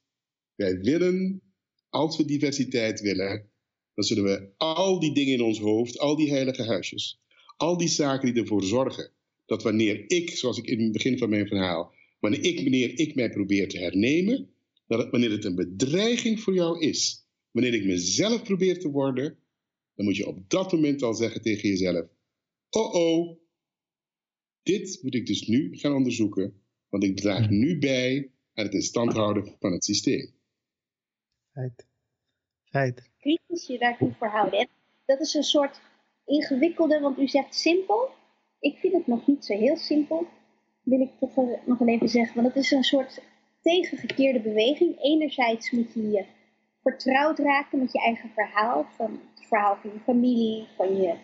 wij willen, als we diversiteit willen, dan zullen we al die dingen in ons hoofd, al die heilige huisjes, al die zaken die ervoor zorgen dat wanneer ik, zoals ik in het begin van mijn verhaal, wanneer ik, wanneer ik mij probeer te hernemen, dat wanneer het een bedreiging voor jou is, wanneer ik mezelf probeer te worden, dan moet je op dat moment al zeggen tegen jezelf: Oh oh, dit moet ik dus nu gaan onderzoeken, want ik draag nu bij aan het in stand houden van het systeem. Feit. Feit. Kritisch je daartoe verhouden. dat is een soort ingewikkelde, want u zegt simpel. Ik vind het nog niet zo heel simpel, wil ik toch nog even zeggen. Want het is een soort tegengekeerde beweging. Enerzijds moet je je vertrouwd raken met je eigen verhaal. Van het verhaal van je familie, van je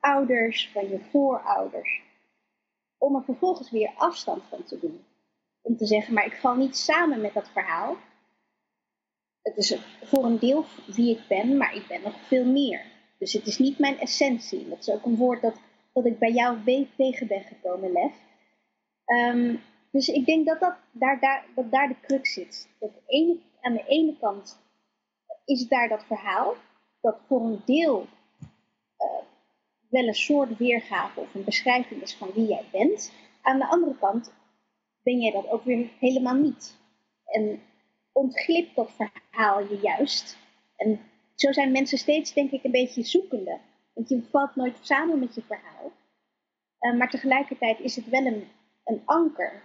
ouders, van je voorouders. Om er vervolgens weer afstand van te doen. Om te zeggen, maar ik val niet samen met dat verhaal. Het is voor een deel wie ik ben, maar ik ben nog veel meer. Dus het is niet mijn essentie. Dat is ook een woord dat, dat ik bij jou tegen ben gekomen, Lef. Um, dus ik denk dat, dat, daar, daar, dat daar de crux zit. Dat ene, aan de ene kant is daar dat verhaal, dat voor een deel uh, wel een soort weergave of een beschrijving is van wie jij bent. Aan de andere kant ben jij dat ook weer helemaal niet. En ontglipt dat verhaal je juist. En zo zijn mensen steeds, denk ik, een beetje zoekende. Want je valt nooit samen met je verhaal. Uh, maar tegelijkertijd is het wel een, een anker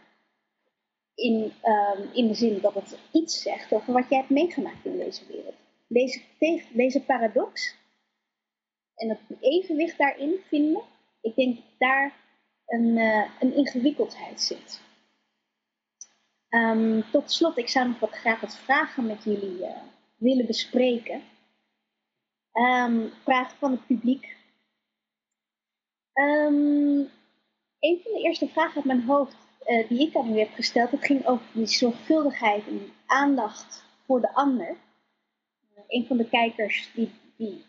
in, um, in de zin dat het iets zegt over wat jij hebt meegemaakt in deze wereld. Deze, deze paradox en het evenwicht daarin vinden, ik denk dat daar een, uh, een ingewikkeldheid zit. Um, tot slot, ik zou nog wat graag wat vragen met jullie uh, willen bespreken. Um, vragen van het publiek. Um, een van de eerste vragen uit mijn hoofd uh, die ik aan u heb gesteld, dat ging over die zorgvuldigheid en aandacht voor de ander. Een van de kijkers die, die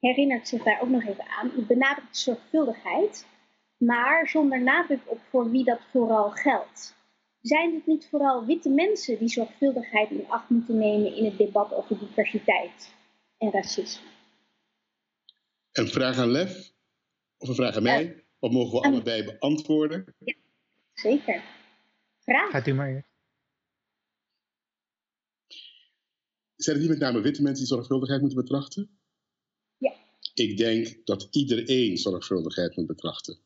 herinnert zich daar ook nog even aan. U benadrukt zorgvuldigheid, maar zonder nadruk op voor wie dat vooral geldt. Zijn het niet vooral witte mensen die zorgvuldigheid in acht moeten nemen in het debat over diversiteit en racisme? Een vraag aan Lef? Of een vraag aan mij? Uh, of mogen we allebei beantwoorden? Ja, zeker. Graag. Gaat u maar. Zijn het niet met name witte mensen die zorgvuldigheid moeten betrachten? Ja. Ik denk dat iedereen zorgvuldigheid moet betrachten.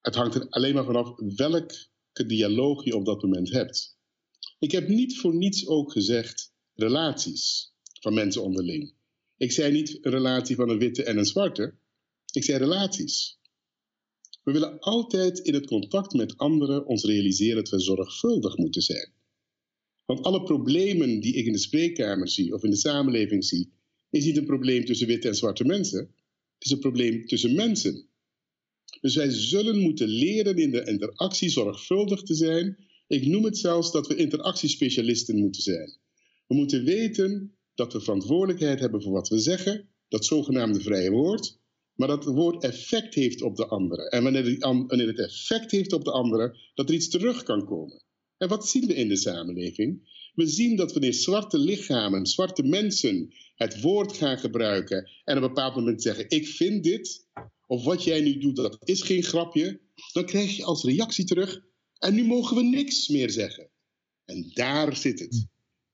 Het hangt er alleen maar vanaf welke dialoog je op dat moment hebt. Ik heb niet voor niets ook gezegd relaties van mensen onderling. Ik zei niet een relatie van een witte en een zwarte. Ik zei relaties. We willen altijd in het contact met anderen ons realiseren dat we zorgvuldig moeten zijn. Want alle problemen die ik in de spreekkamer zie of in de samenleving zie, is niet een probleem tussen witte en zwarte mensen. Het is een probleem tussen mensen. Dus wij zullen moeten leren in de interactie zorgvuldig te zijn. Ik noem het zelfs dat we interactiespecialisten moeten zijn. We moeten weten dat we verantwoordelijkheid hebben voor wat we zeggen, dat zogenaamde vrije woord, maar dat het woord effect heeft op de andere. En wanneer, het effect heeft op de andere, dat er iets terug kan komen. En wat zien we in de samenleving? We zien dat wanneer zwarte lichamen, zwarte mensen het woord gaan gebruiken en op een bepaald moment zeggen: Ik vind dit, of wat jij nu doet, dat is geen grapje, dan krijg je als reactie terug: En nu mogen we niks meer zeggen. En daar zit het.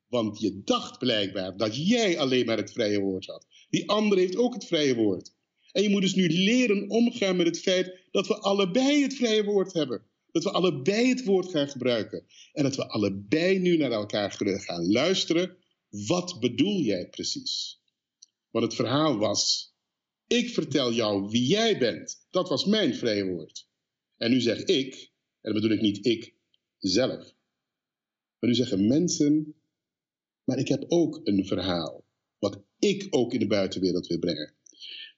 Want je dacht blijkbaar dat jij alleen maar het vrije woord had. Die ander heeft ook het vrije woord. En je moet dus nu leren omgaan met het feit dat we allebei het vrije woord hebben. Dat we allebei het woord gaan gebruiken. En dat we allebei nu naar elkaar gaan luisteren. Wat bedoel jij precies? Want het verhaal was: ik vertel jou wie jij bent. Dat was mijn vrije woord. En nu zeg ik, en dan bedoel ik niet ik zelf. Maar nu zeggen mensen, maar ik heb ook een verhaal. Wat ik ook in de buitenwereld wil brengen.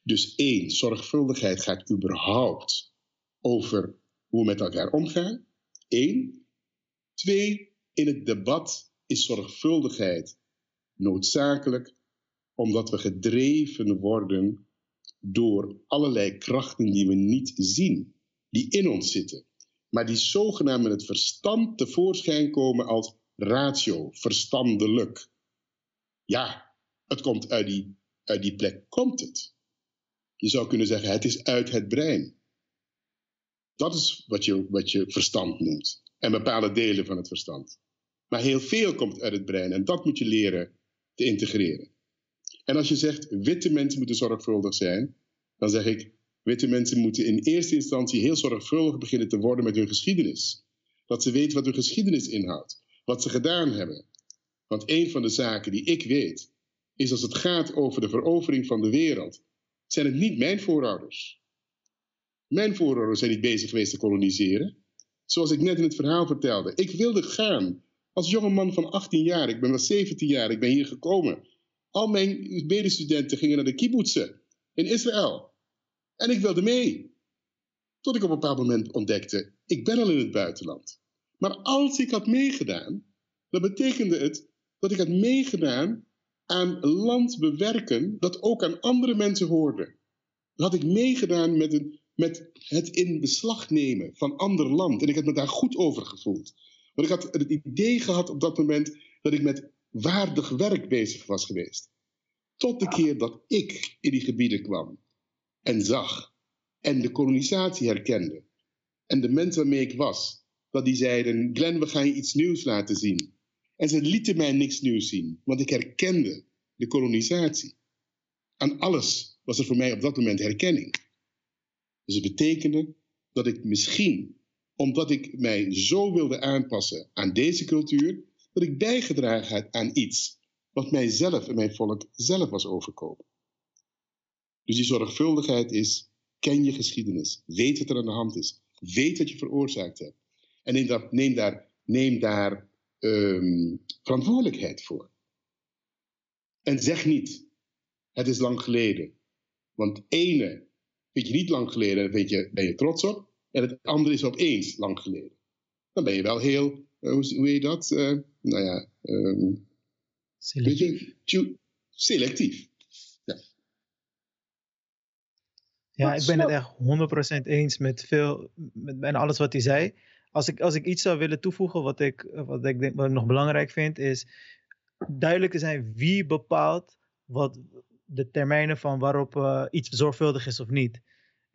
Dus één, zorgvuldigheid gaat überhaupt over hoe we met elkaar omgaan. Eén. Twee, in het debat is zorgvuldigheid noodzakelijk omdat we gedreven worden door allerlei krachten die we niet zien, die in ons zitten, maar die zogenaamd met het verstand tevoorschijn komen als ratio, verstandelijk. Ja, het komt uit die, uit die plek, komt het. Je zou kunnen zeggen, het is uit het brein. Dat is wat je, wat je verstand noemt. En bepaalde delen van het verstand. Maar heel veel komt uit het brein en dat moet je leren te integreren. En als je zegt, witte mensen moeten zorgvuldig zijn, dan zeg ik, witte mensen moeten in eerste instantie heel zorgvuldig beginnen te worden met hun geschiedenis. Dat ze weten wat hun geschiedenis inhoudt, wat ze gedaan hebben. Want een van de zaken die ik weet, is als het gaat over de verovering van de wereld, zijn het niet mijn voorouders. Mijn voorouders zijn niet bezig geweest te koloniseren. Zoals ik net in het verhaal vertelde. Ik wilde gaan als jonge man van 18 jaar. Ik ben wel 17 jaar. Ik ben hier gekomen. Al mijn medestudenten gingen naar de kibbutzen in Israël. En ik wilde mee. Tot ik op een bepaald moment ontdekte, ik ben al in het buitenland. Maar als ik had meegedaan, dan betekende het dat ik had meegedaan aan land bewerken dat ook aan andere mensen hoorde. Dan had ik meegedaan met, een, met het in beslag nemen van ander land. En ik had me daar goed over gevoeld. Want ik had het idee gehad op dat moment dat ik met waardig werk bezig was geweest. Tot de keer dat ik in die gebieden kwam en zag en de kolonisatie herkende. En de mensen waarmee ik was, dat die zeiden: Glenn, we gaan je iets nieuws laten zien. En ze lieten mij niks nieuws zien, want ik herkende de kolonisatie. Aan alles was er voor mij op dat moment herkenning. Dus het betekende dat ik misschien, omdat ik mij zo wilde aanpassen aan deze cultuur, dat ik bijgedragen had aan iets wat mijzelf en mijn volk zelf was overkomen. Dus die zorgvuldigheid is, ken je geschiedenis, weet wat er aan de hand is, weet wat je veroorzaakt hebt. En neem daar, neem daar, neem daar um, verantwoordelijkheid voor. En zeg niet, het is lang geleden. Want ene vind je niet lang geleden, daar je, ben je trots op. En het andere is opeens lang geleden. Dan ben je wel heel, uh, hoe, hoe heet dat? Uh, nou ja, um, selectief. Je, selectief. Ja. Ja, ik ben het echt 100% eens met, veel, met bijna alles wat hij zei. Als ik, als ik iets zou willen toevoegen, wat ik, wat ik, denk, wat ik nog belangrijk vind, is duidelijk te zijn wie bepaalt wat de termijnen van waarop uh, iets zorgvuldig is of niet.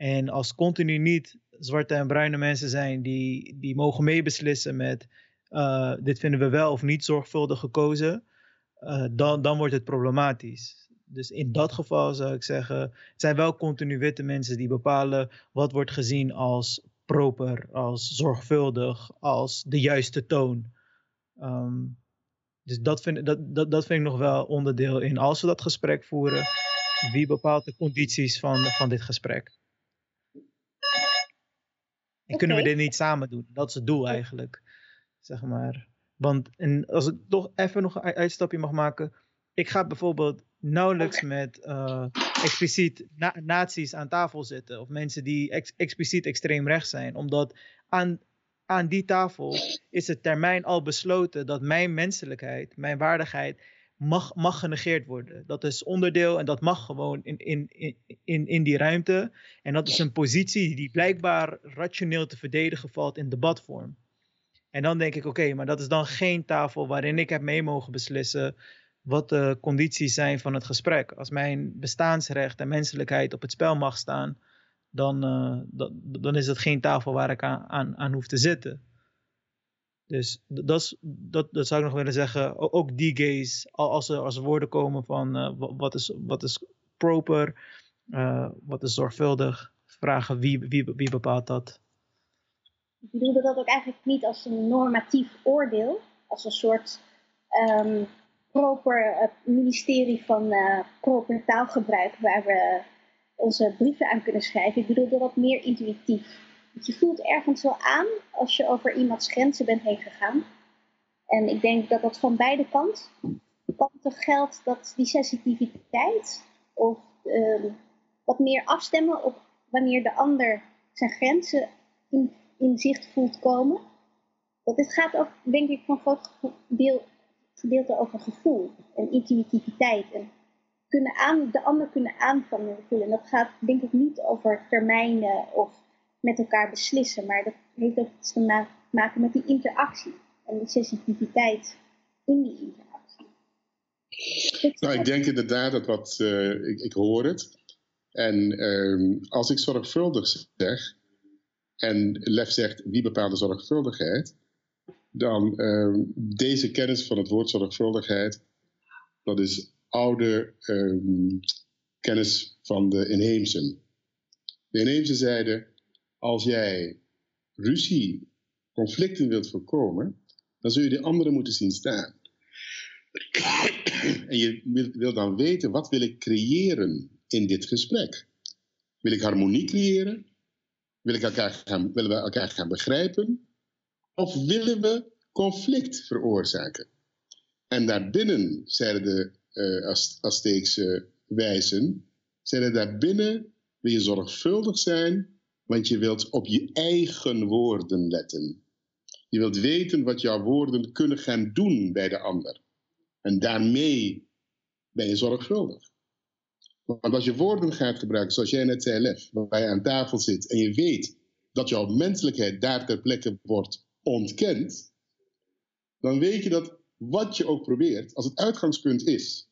En als continu niet zwarte en bruine mensen zijn die, die mogen meebeslissen met uh, dit vinden we wel of niet zorgvuldig gekozen, uh, dan, dan wordt het problematisch. Dus in dat geval zou ik zeggen, het zijn wel continu witte mensen die bepalen wat wordt gezien als proper, als zorgvuldig, als de juiste toon. Um, dus dat vind, dat, dat, dat vind ik nog wel onderdeel in. Als we dat gesprek voeren, wie bepaalt de condities van, van dit gesprek? En kunnen we dit niet samen doen? Dat is het doel eigenlijk. Zeg maar. Want en als ik toch even nog een uitstapje mag maken. Ik ga bijvoorbeeld nauwelijks met uh, expliciet na nazi's aan tafel zitten. Of mensen die ex expliciet extreem rechts zijn. Omdat aan, aan die tafel is het termijn al besloten dat mijn menselijkheid, mijn waardigheid, mag, mag genegeerd worden. Dat is onderdeel en dat mag gewoon in, in, in, in die ruimte. En dat is een positie die blijkbaar rationeel te verdedigen valt in debatvorm. En dan denk ik, oké, maar dat is dan geen tafel waarin ik heb mee mogen beslissen wat de condities zijn van het gesprek. Als mijn bestaansrecht en menselijkheid op het spel mag staan, dan, uh, dan is het geen tafel waar ik aan, aan, aan hoef te zitten. Dus dat, dat, dat zou ik nog willen zeggen. Ook die gays, als er, als woorden komen van uh, wat, is, wat is proper, uh, wat is zorgvuldig, vragen wie, wie, wie bepaalt dat? Ik bedoelde dat ook eigenlijk niet als een normatief oordeel, als een soort um, proper ministerie van proper taalgebruik waar we onze brieven aan kunnen schrijven. Ik bedoelde dat meer intuïtief. Want je voelt ergens wel aan als je over iemands grenzen bent heen gegaan. En ik denk dat dat van beide kant, kanten geldt dat die sensitiviteit of uh, wat meer afstemmen op wanneer de ander zijn grenzen in, in zicht voelt komen. Dat dit gaat ook, denk ik, van groot deel, gedeelte over gevoel en intuïtiviteit en kunnen aan, de ander kunnen aanvangen voelen. Dat gaat denk ik niet over termijnen of met elkaar beslissen, maar dat heeft ook iets te maken met die interactie en de sensitiviteit in die interactie. Nou, ik denk inderdaad dat wat, uh, ik, ik, hoor het. En uh, als ik zorgvuldig zeg, en Lef zegt wie bepaalt de zorgvuldigheid, dan uh, deze kennis van het woord zorgvuldigheid, dat is oude um, kennis van de inheemsen. De inheemsen zeiden, als jij ruzie, conflicten wilt voorkomen, dan zul je de anderen moeten zien staan. En je wil dan weten, wat wil ik creëren in dit gesprek? Wil ik harmonie creëren? Wil ik elkaar gaan, willen we elkaar gaan begrijpen? Of willen we conflict veroorzaken? En daarbinnen, zeiden de uh, Azteekse wijzen, zeiden daarbinnen wil je zorgvuldig zijn, want je wilt op je eigen woorden letten. Je wilt weten wat jouw woorden kunnen gaan doen bij de ander. En daarmee ben je zorgvuldig. Want als je woorden gaat gebruiken, zoals jij net zei, Lef, waar je aan tafel zit en je weet dat jouw menselijkheid daar ter plekke wordt ontkend, dan weet je dat wat je ook probeert, als het uitgangspunt is,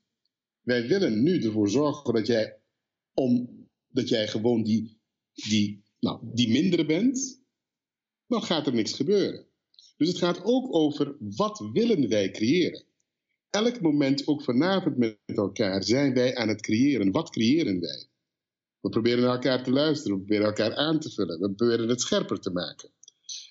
wij willen nu ervoor zorgen dat jij, om, dat jij gewoon die, die, nou, die mindere bent, dan gaat er niks gebeuren. Dus het gaat ook over wat willen wij creëren. Elk moment, ook vanavond met elkaar, zijn wij aan het creëren. Wat creëren wij? We proberen naar elkaar te luisteren, we proberen elkaar aan te vullen, we proberen het scherper te maken.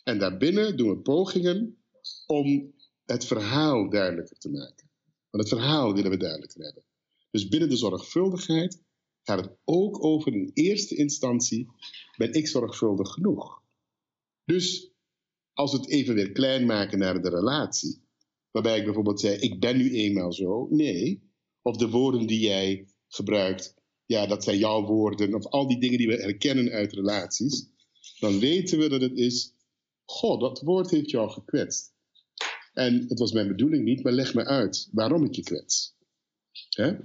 En daarbinnen doen we pogingen om het verhaal duidelijker te maken. Want het verhaal willen we duidelijker hebben. Dus binnen de zorgvuldigheid gaat het ook over in eerste instantie, ben ik zorgvuldig genoeg? Dus als we het even weer klein maken naar de relatie, waarbij ik bijvoorbeeld zei, ik ben nu eenmaal zo, nee. Of de woorden die jij gebruikt, ja, dat zijn jouw woorden, of al die dingen die we herkennen uit relaties, dan weten we dat het is, god, dat woord heeft jou gekwetst. En het was mijn bedoeling niet, maar leg me uit waarom ik je kwets. Hè?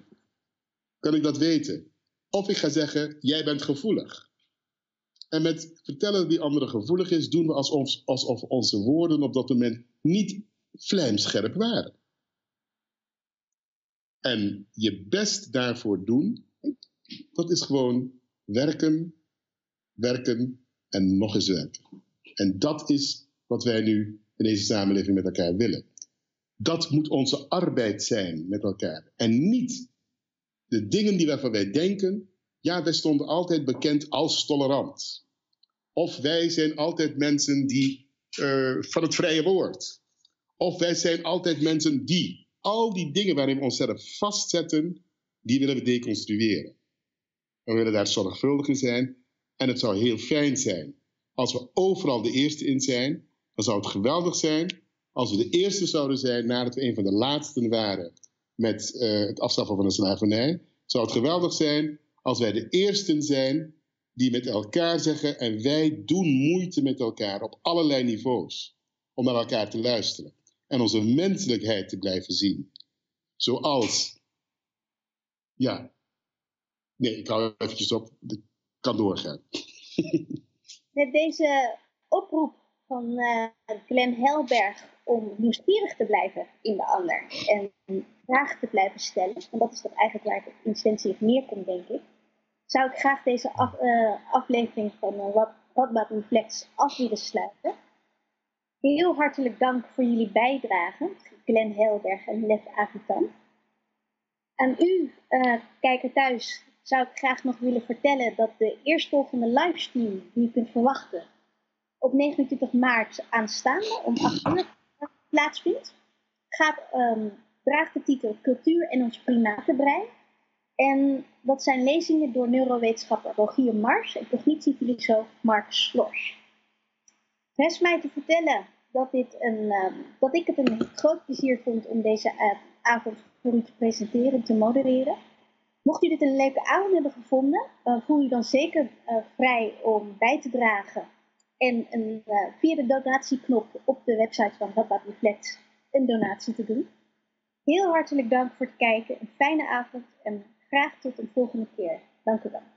Kan ik dat weten? Of ik ga zeggen, jij bent gevoelig. En met vertellen dat die andere gevoelig is, doen we alsof, alsof onze woorden op dat moment niet vlijmscherp waren. En je best daarvoor doen, dat is gewoon werken, werken en nog eens werken. En dat is wat wij nu in deze samenleving met elkaar willen. Dat moet onze arbeid zijn met elkaar. En niet de dingen die waarvan wij denken, ja, wij stonden altijd bekend als tolerant. Of wij zijn altijd mensen die uh, van het vrije woord. Of wij zijn altijd mensen die. Al die dingen waarin we onszelf vastzetten, die willen we deconstrueren. We willen daar zorgvuldig in zijn. En het zou heel fijn zijn als we overal de eerste in zijn. Dan zou het geweldig zijn als we de eerste zouden zijn nadat we een van de laatsten waren met uh, het afschaffen van de slavernij. Zou het geweldig zijn als wij de eersten zijn die met elkaar zeggen en wij doen moeite met elkaar op allerlei niveaus om naar elkaar te luisteren en onze menselijkheid te blijven zien. Zoals, ja, nee, ik hou eventjes op, ik kan doorgaan. Met deze oproep van uh, Glenn Helberg om nieuwsgierig te blijven in de ander en vragen te blijven stellen, en dat is toch eigenlijk waar het in essentie op neerkomt, denk ik, zou ik graag deze uh, aflevering van uh, What, What Reflex af willen sluiten. Heel hartelijk dank voor jullie bijdrage, Glenn Helberg en Lef Avitan. Aan u, uh, kijker thuis, zou ik graag nog willen vertellen dat de eerstvolgende livestream die u kunt verwachten op 29 maart aanstaande om 8 uur plaatsvindt, gaat, um, draagt de titel Cultuur en ons primatenbrein. En dat zijn lezingen door neurowetenschapper Rogier Mars en cognitiefilosoof Mark Slors. Rest mij te vertellen dat, dit een, um, dat ik het een groot plezier vond om deze uh, avond voor u te presenteren en te modereren. Mocht u dit een leuke avond hebben gevonden, uh, voel u dan zeker uh, vrij om bij te dragen en een, uh, via de donatieknop op de website van Radboud Reflect een donatie te doen. Heel hartelijk dank voor het kijken, een fijne avond en graag tot een volgende keer. Dank u wel.